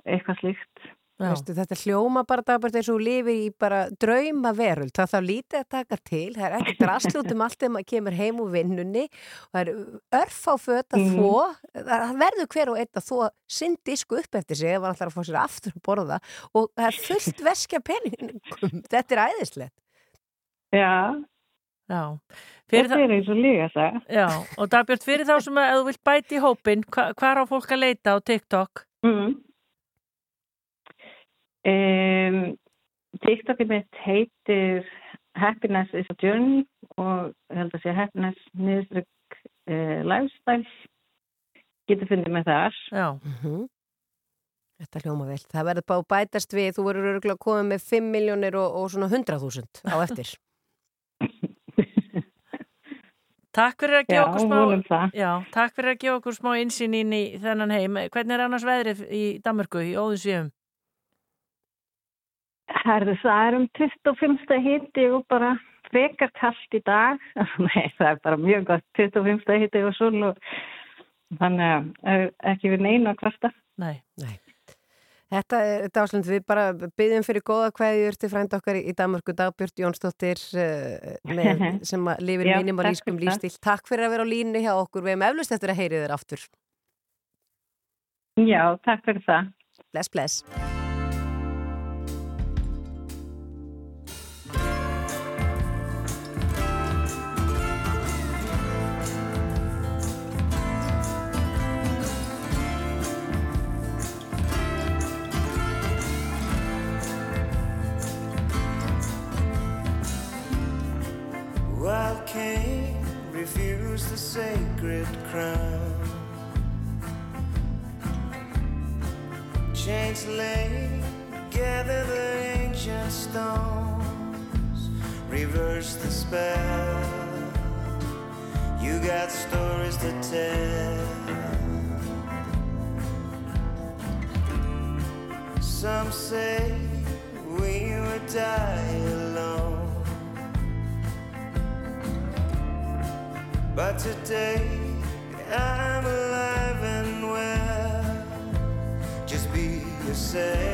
eitthvað slíkt. Veistu, þetta hljóma bara dagbært eins og lifir í bara drauma veröld. Það þá lítið að taka til, það er ekki drastlút um allt þegar maður kemur heim úr vinnunni og það er örf á föt að Mhm. þó, það verður hver og einn að þó syndisku upp eftir sig ef hann ætlar að fá sér aftur að borða og það er fullt veskja peningum. Þetta er æðislegt. Já. Já. Þetta er eins og líka það. Já, og Dagbjörn, fyrir þá sem að þú vilt bæti í hópin, hva, hvað á fólk að leita á TikTok? Mm. Um, TikTokið mitt heitir Happiness is a Journey og ég held að sé Happiness niðurstrykk uh, Lifestyle. Getur fundið með þar. Já. Mhm. Þetta hljóma vel. Það verður að bætast við, þú verður örgulega að koma með 5 miljónir og, og svona 100.000 á eftir. Takk fyrir að gefa okkur smá. Já, takk fyrir að gefa okkur smá insýn inn í þennan heim. Hvernig er annars veðrið í Danmörku, í Óðinsvíum? Herðu, það er um 25. hitti og bara frekar kallt í dag. Nei, það er bara mjög gott 25. hitti og sol og þannig að eh, ekki við neina að kvarta. Nei. Nei. Þetta er dáslund, við bara byggjum fyrir góða kveðjur til frænd okkar í Danmörku, Dagbjörn Jónsdóttir uh, með, sem lifir mínimalískum lífstíl. Takk fyrir að vera á línu hjá okkur, við hefum eflust eftir að heyri þér aftur. Já, takk fyrir það. Bless, bless. Sacred crown. Chains lay, gather the ancient stones, reverse the spell. You got stories to tell. Some say we would die alone. But today I'm alive and well. Just be yourself.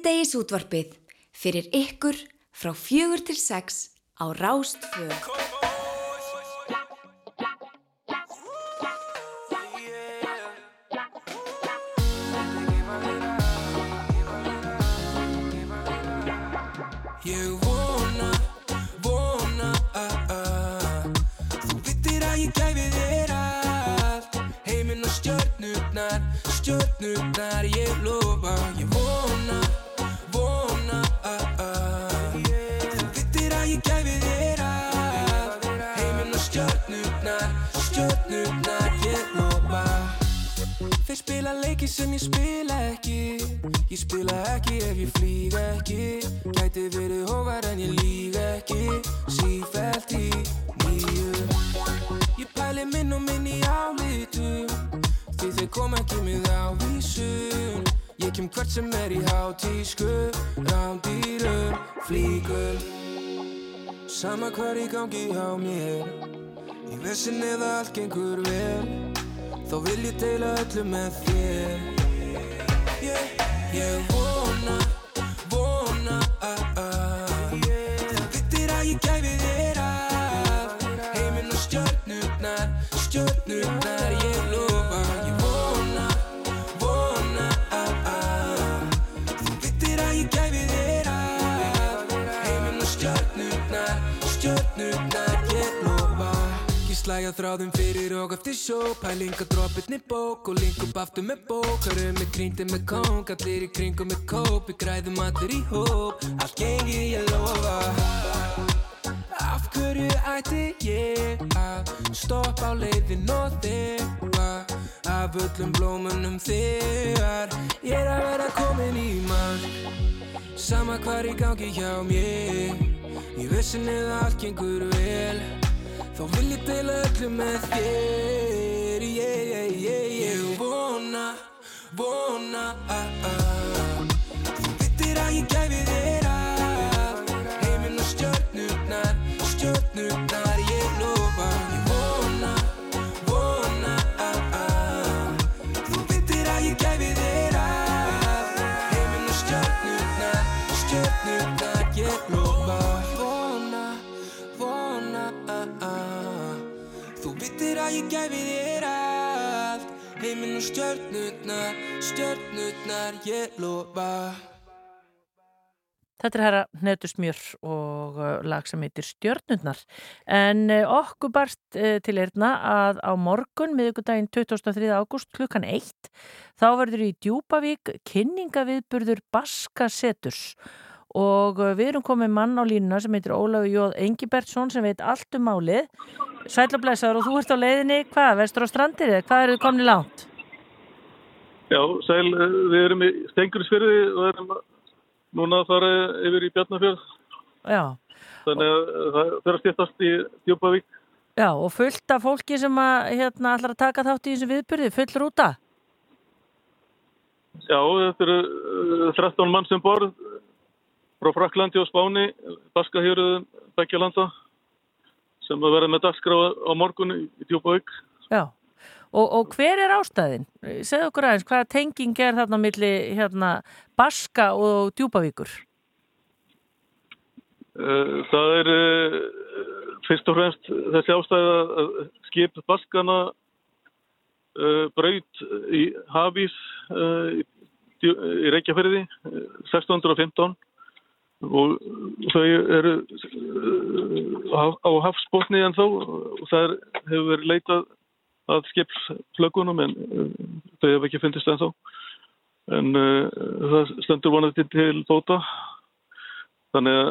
Síðdeis útvarpið fyrir ykkur frá fjögur til sex á Rástfjörn. Ég vona, vona, uh, uh, þú vittir að ég gæfi þér allt, heiminn og stjórnurnar, stjórnurnar ég lofa, ég vona. Spila leiki sem ég spila ekki. Ég spila ekki ef ég flýg ekki. Gæti verið hóvar en ég líg ekki. Sífælt í nýju Ég pæli minn og minn í álitum Því þeir kom ekki með ávísun. Ég kem hvert sem er í hátísku Rándýrum, flígum Sama hvar í gangi hjá mér. Í vissin eða allt gengur vel Þá vil ég deila öllu með þér. Ég, ég vona, Ég slæja þráðum fyrir og eftir sjó Pælinga droppirni bók og link upp aftur með bók. Hörum með gríndi með kóng, allir í kringum með kóp. Við græðum allir í hóp, allt gengi ég lofa. Af hverju ætti ég að stoppa á leiðin og þefa? Af öllum blómunum þegar ég er að vera komin í mark. Sama hvar í gangi hjá mér. Í vissin eða allt gengur vel Þá vil ég deila öllu með þér. Yeah, yeah, yeah, Ég vona, vona Þú vittir að ég gæfi þér að Heiminn og stjörnurnar, stjörnurnar ég gæfi þér allt Heiminn og stjörnurnar, stjörnurnar Ég lofa Þetta er herra Netusmjör og uh, lag sem heitir Stjörnurnar. En uh, okkur barst uh, til erna að á morgun, miðugudaginn 23. ágúst klukkan 1, þá verður í Djúpavík kynningaviðburður Baskaseturs. Og uh, við erum komið mann á línuna sem heitir Ólafur Jóð Engibertsson sem veit allt um málið. Sælablæsaður og þú ert á leiðinni, hvað, vestur á strandir eða hvað eru þið komni langt? Já, sæl, eh, við erum í Stengurisfyrði og erum núna að fara yfir í Bjarnafjörð. Já. Þannig að það fyrir að stýttast í Djúpavík. Já, og fullt af fólki sem að, hérna, ætlar að taka þátt í þessu viðburði, full rúta. Já, þetta eru eh, 13 mann sem borð frá Fraklandi og Spáni, Baskahjöruðum, Bekkja landa sem vera með dagskrá á morgun í Djúpavík. Já, og, og hver er ástæðin? Segð okkur aðeins, hvaða tenging er þarna á milli hérna, Baska og Djúpavíkur? Eh, Það er eh, fyrst og fremst þessi ástæða að skip Baskana uh, braut í Hafís í, uh, 1615 og þau eru uh, á, hafsbótni en þó og það hefur verið leitað að skipsflöggunum en uh, þau hefur ekki fundist en þó en uh, það stendur vonandi til bóta. Þannig að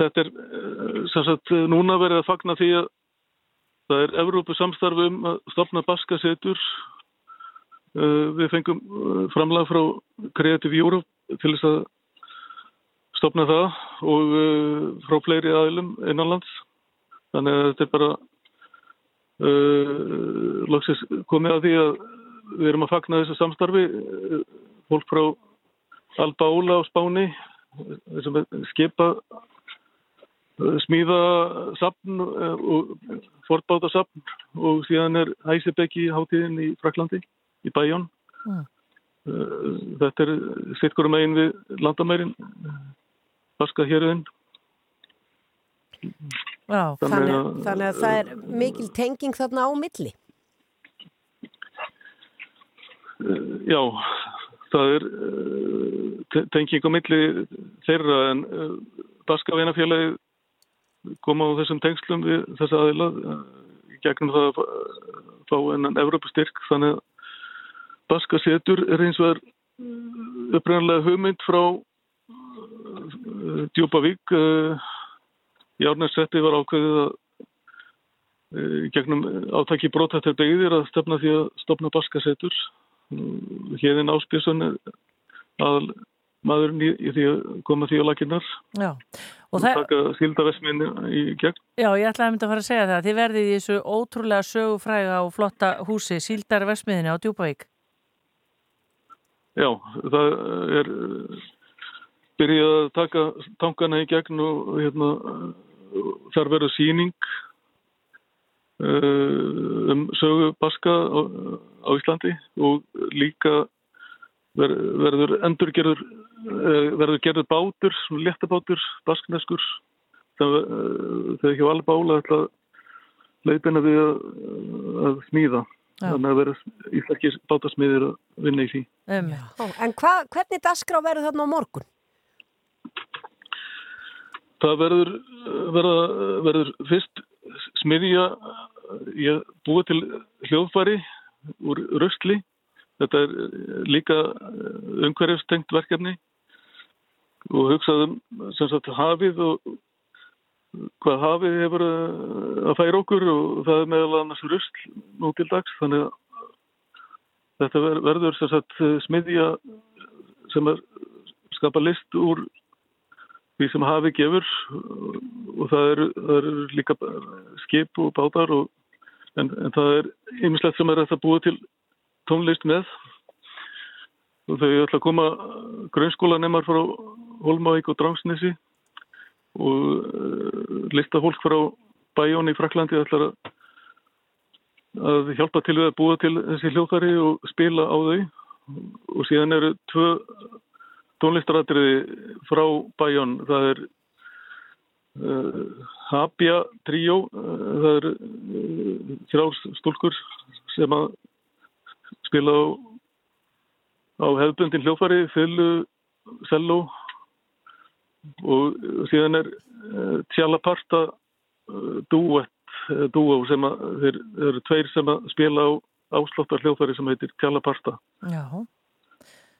þetta er uh, sem sagt núna verið að fagna því að það er Evrópu samstarfi um að stopna baskasetur uh, við fengum framlag frá Creative Europe til þess að stopna það og uh, frá fleiri aðilum innanlands. Þannig að þetta er bara uh, loksins komið að því að við erum að fagna þessu samstarfi uh, fólk frá Alba Óla á Spáni þessum skipa smíða sapn og fortbáta sapn og síðan er Hæsibekki hátíðin í Fraklandi í Bæjón Mm. Þetta er sitkurum megin við landamærin Baska hérðin Já, Þannig, þannig að það er mikil tenging þarna á milli. Uh, Já, það er te- tenging á milli þeirra en Baska vinafélagi koma á þessum tengslum við þessa aðila gegnum það að fá- enn Evrópustyrk þannig að Baskasetur er eins og er upprænlega hugmynd frá Djúpavík uh, í árnæssetti var ákveðið að í gegnum átaki brótættar degðir að stefna því að stopna Baskasetur hérinn er aðal maðurinn í, í því að koma því á lakinnar Já, og það, taka síldaversminni í gegn já, ég ætlaði að mynda að fara að segja það. Þið verðið í þessu ótrúlega sögufræga og flotta húsi, Síldar Versmiðinni á Djúpavík. Já, það er byrjað að taka tankana í gegn og hérna, þar verður síning uh, um sögu Baska á, á Íslandi og líka ver, verður endurgerður uh, verður gerður bátur, léttabátur, baskneskur það er ekki alveg bála að leipina við að, að smíða Já. þannig að verður íslenski bátasmiðir að vinna í því Um. En hva, hvernig dagskrá verður þarna á morgun? Það verður, verða, verður fyrst smiðja, ég búið til hljóðfæri úr röstli. Þetta er líka umhverfstengt verkefni og hugsaðum sem sagt hafið og hvað hafið hefur að færa okkur og það er meðal annars röstl nú til dags. Þannig að þetta ver- verður sem sagt smiðja sem er skapa list úr því sem hafi gefur og það eru, það eru líka skip og bátar og, en, en það er ymmislegt sem er að búa til tónlist með. Og þau ætla að koma grunnskólanemar frá Holmavík og Drangsnesi og uh, listafólk frá Bæjón í Fraklandi ætlar að, að hjálpa til við að búa til þessi hljóðfæri og spila á þau. Og síðan eru tvö tónlistaratriði frá Bæjón, það er uh, Habja Tríó, uh, það er uh, þrjár stúlkur sem að spila á, á hefðbundin hljófari, fyllu, selló og síðan er uh, tjalaparta uh, duett, uh, dúó sem að þeir, eru tveir sem að spila á ásláttar hljófari sem heitir tjalaparta. Já.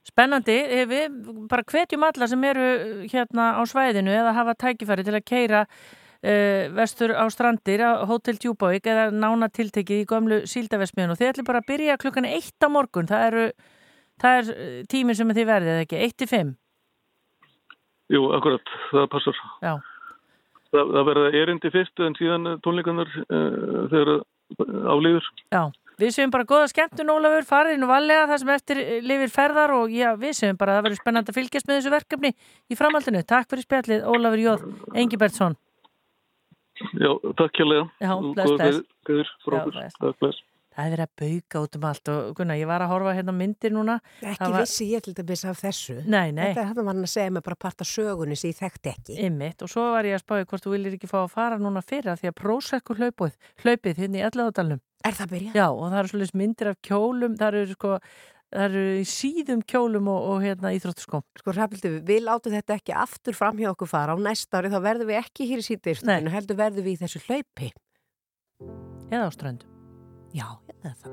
Spennandi, Eh, við bara hvetjum alla sem eru eh, hérna á svæðinu eða hafa tækifæri til að keira uh, vestur á strandir á Hotel Djúbávík eða nána tiltekið í gömlu síldaversmiðun og þið ætlum bara að byrja klukkan eitt á morgun, það, eru, það er eh, tíminn sem þið verðið eða ekki, eitt til fimm. Jú, akkurat, það passar. Já. Það, það verða erindi fyrst en síðan tónleikarnar uh, þegar áliður. Já, við séum bara góða skemmtun Ólafur, farið nú valega það sem eftir lifir ferðar og já, við séum bara að það verður spennandi að fylgjast með þessu verkefni í framhaldinu. Takk fyrir spjallið, Ólafur Jóð Engibertsson. Já, takk kjærlega. Já, Og bless, bless. Já. Takk, bless. Það er verið að bauka út um allt og Gunnar, ég var að horfa hérna myndir núna. Ekki var- vissi ég til dæmis af þessu. Nei, nei. Þetta var hann að segja mig bara part af sögunni sem ég þekkti ekki. Ymmit og svo var ég að spáði hvort þú viljir ekki fá að fara núna fyrir að því að prósekkur hlaupið, hlaupið hérna í Elladalum. Er það byrjað? Já og það eru svolítið myndir af kjólum, það eru sko, það eru í síðum kjólum og, og hérna íþróttuskóm. Sko Hrafnildur, við látum þetta ekki aftur fram hjá okkur fara. Á næsta ári þá verðum við ekki hér í síðdeistinu, heldur verðum við í þessu hlaupi. Eða á ströndum. Já, það.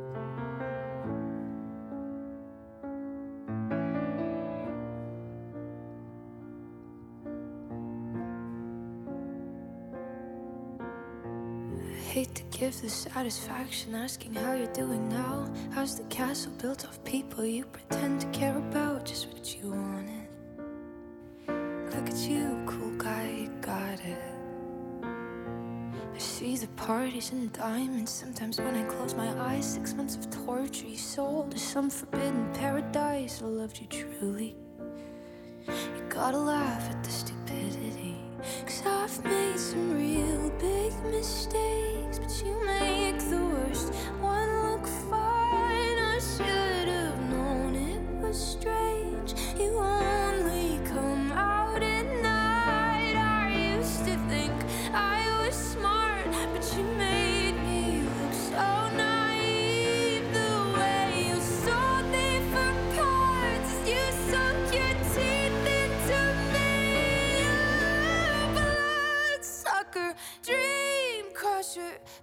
Hate to give the satisfaction asking how you're doing now. How's the castle built of people you pretend to care about? Just what you wanted. Look at you, cool guy, you got it. I see the parties and diamonds. Sometimes when I close my eyes, six months of torture you sold to some forbidden paradise. I loved you truly. You gotta laugh at the stupidity. Cause I've made some real big mistakes, but you make the worst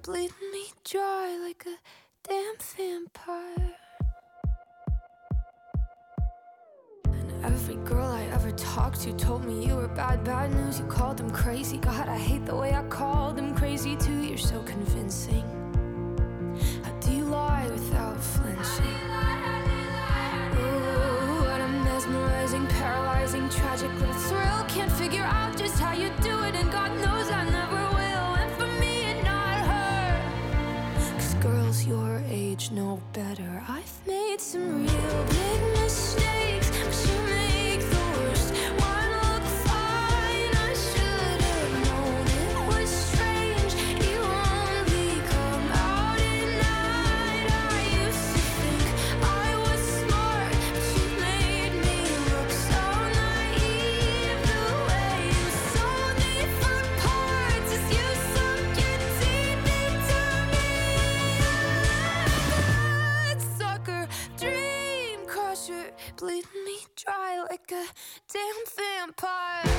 bleeding me dry like a damn vampire. And every girl I ever talked to told me you were bad, bad news. You called them crazy. God, I hate the way I called them crazy too. You're so convincing. How do you lie without flinching? Ooh, what a mesmerizing, paralyzing, tragic little thrill. Can't figure out just how you do it, and God knows I never girls your age know better. I've made some real big mistakes, but you make a damn vampire.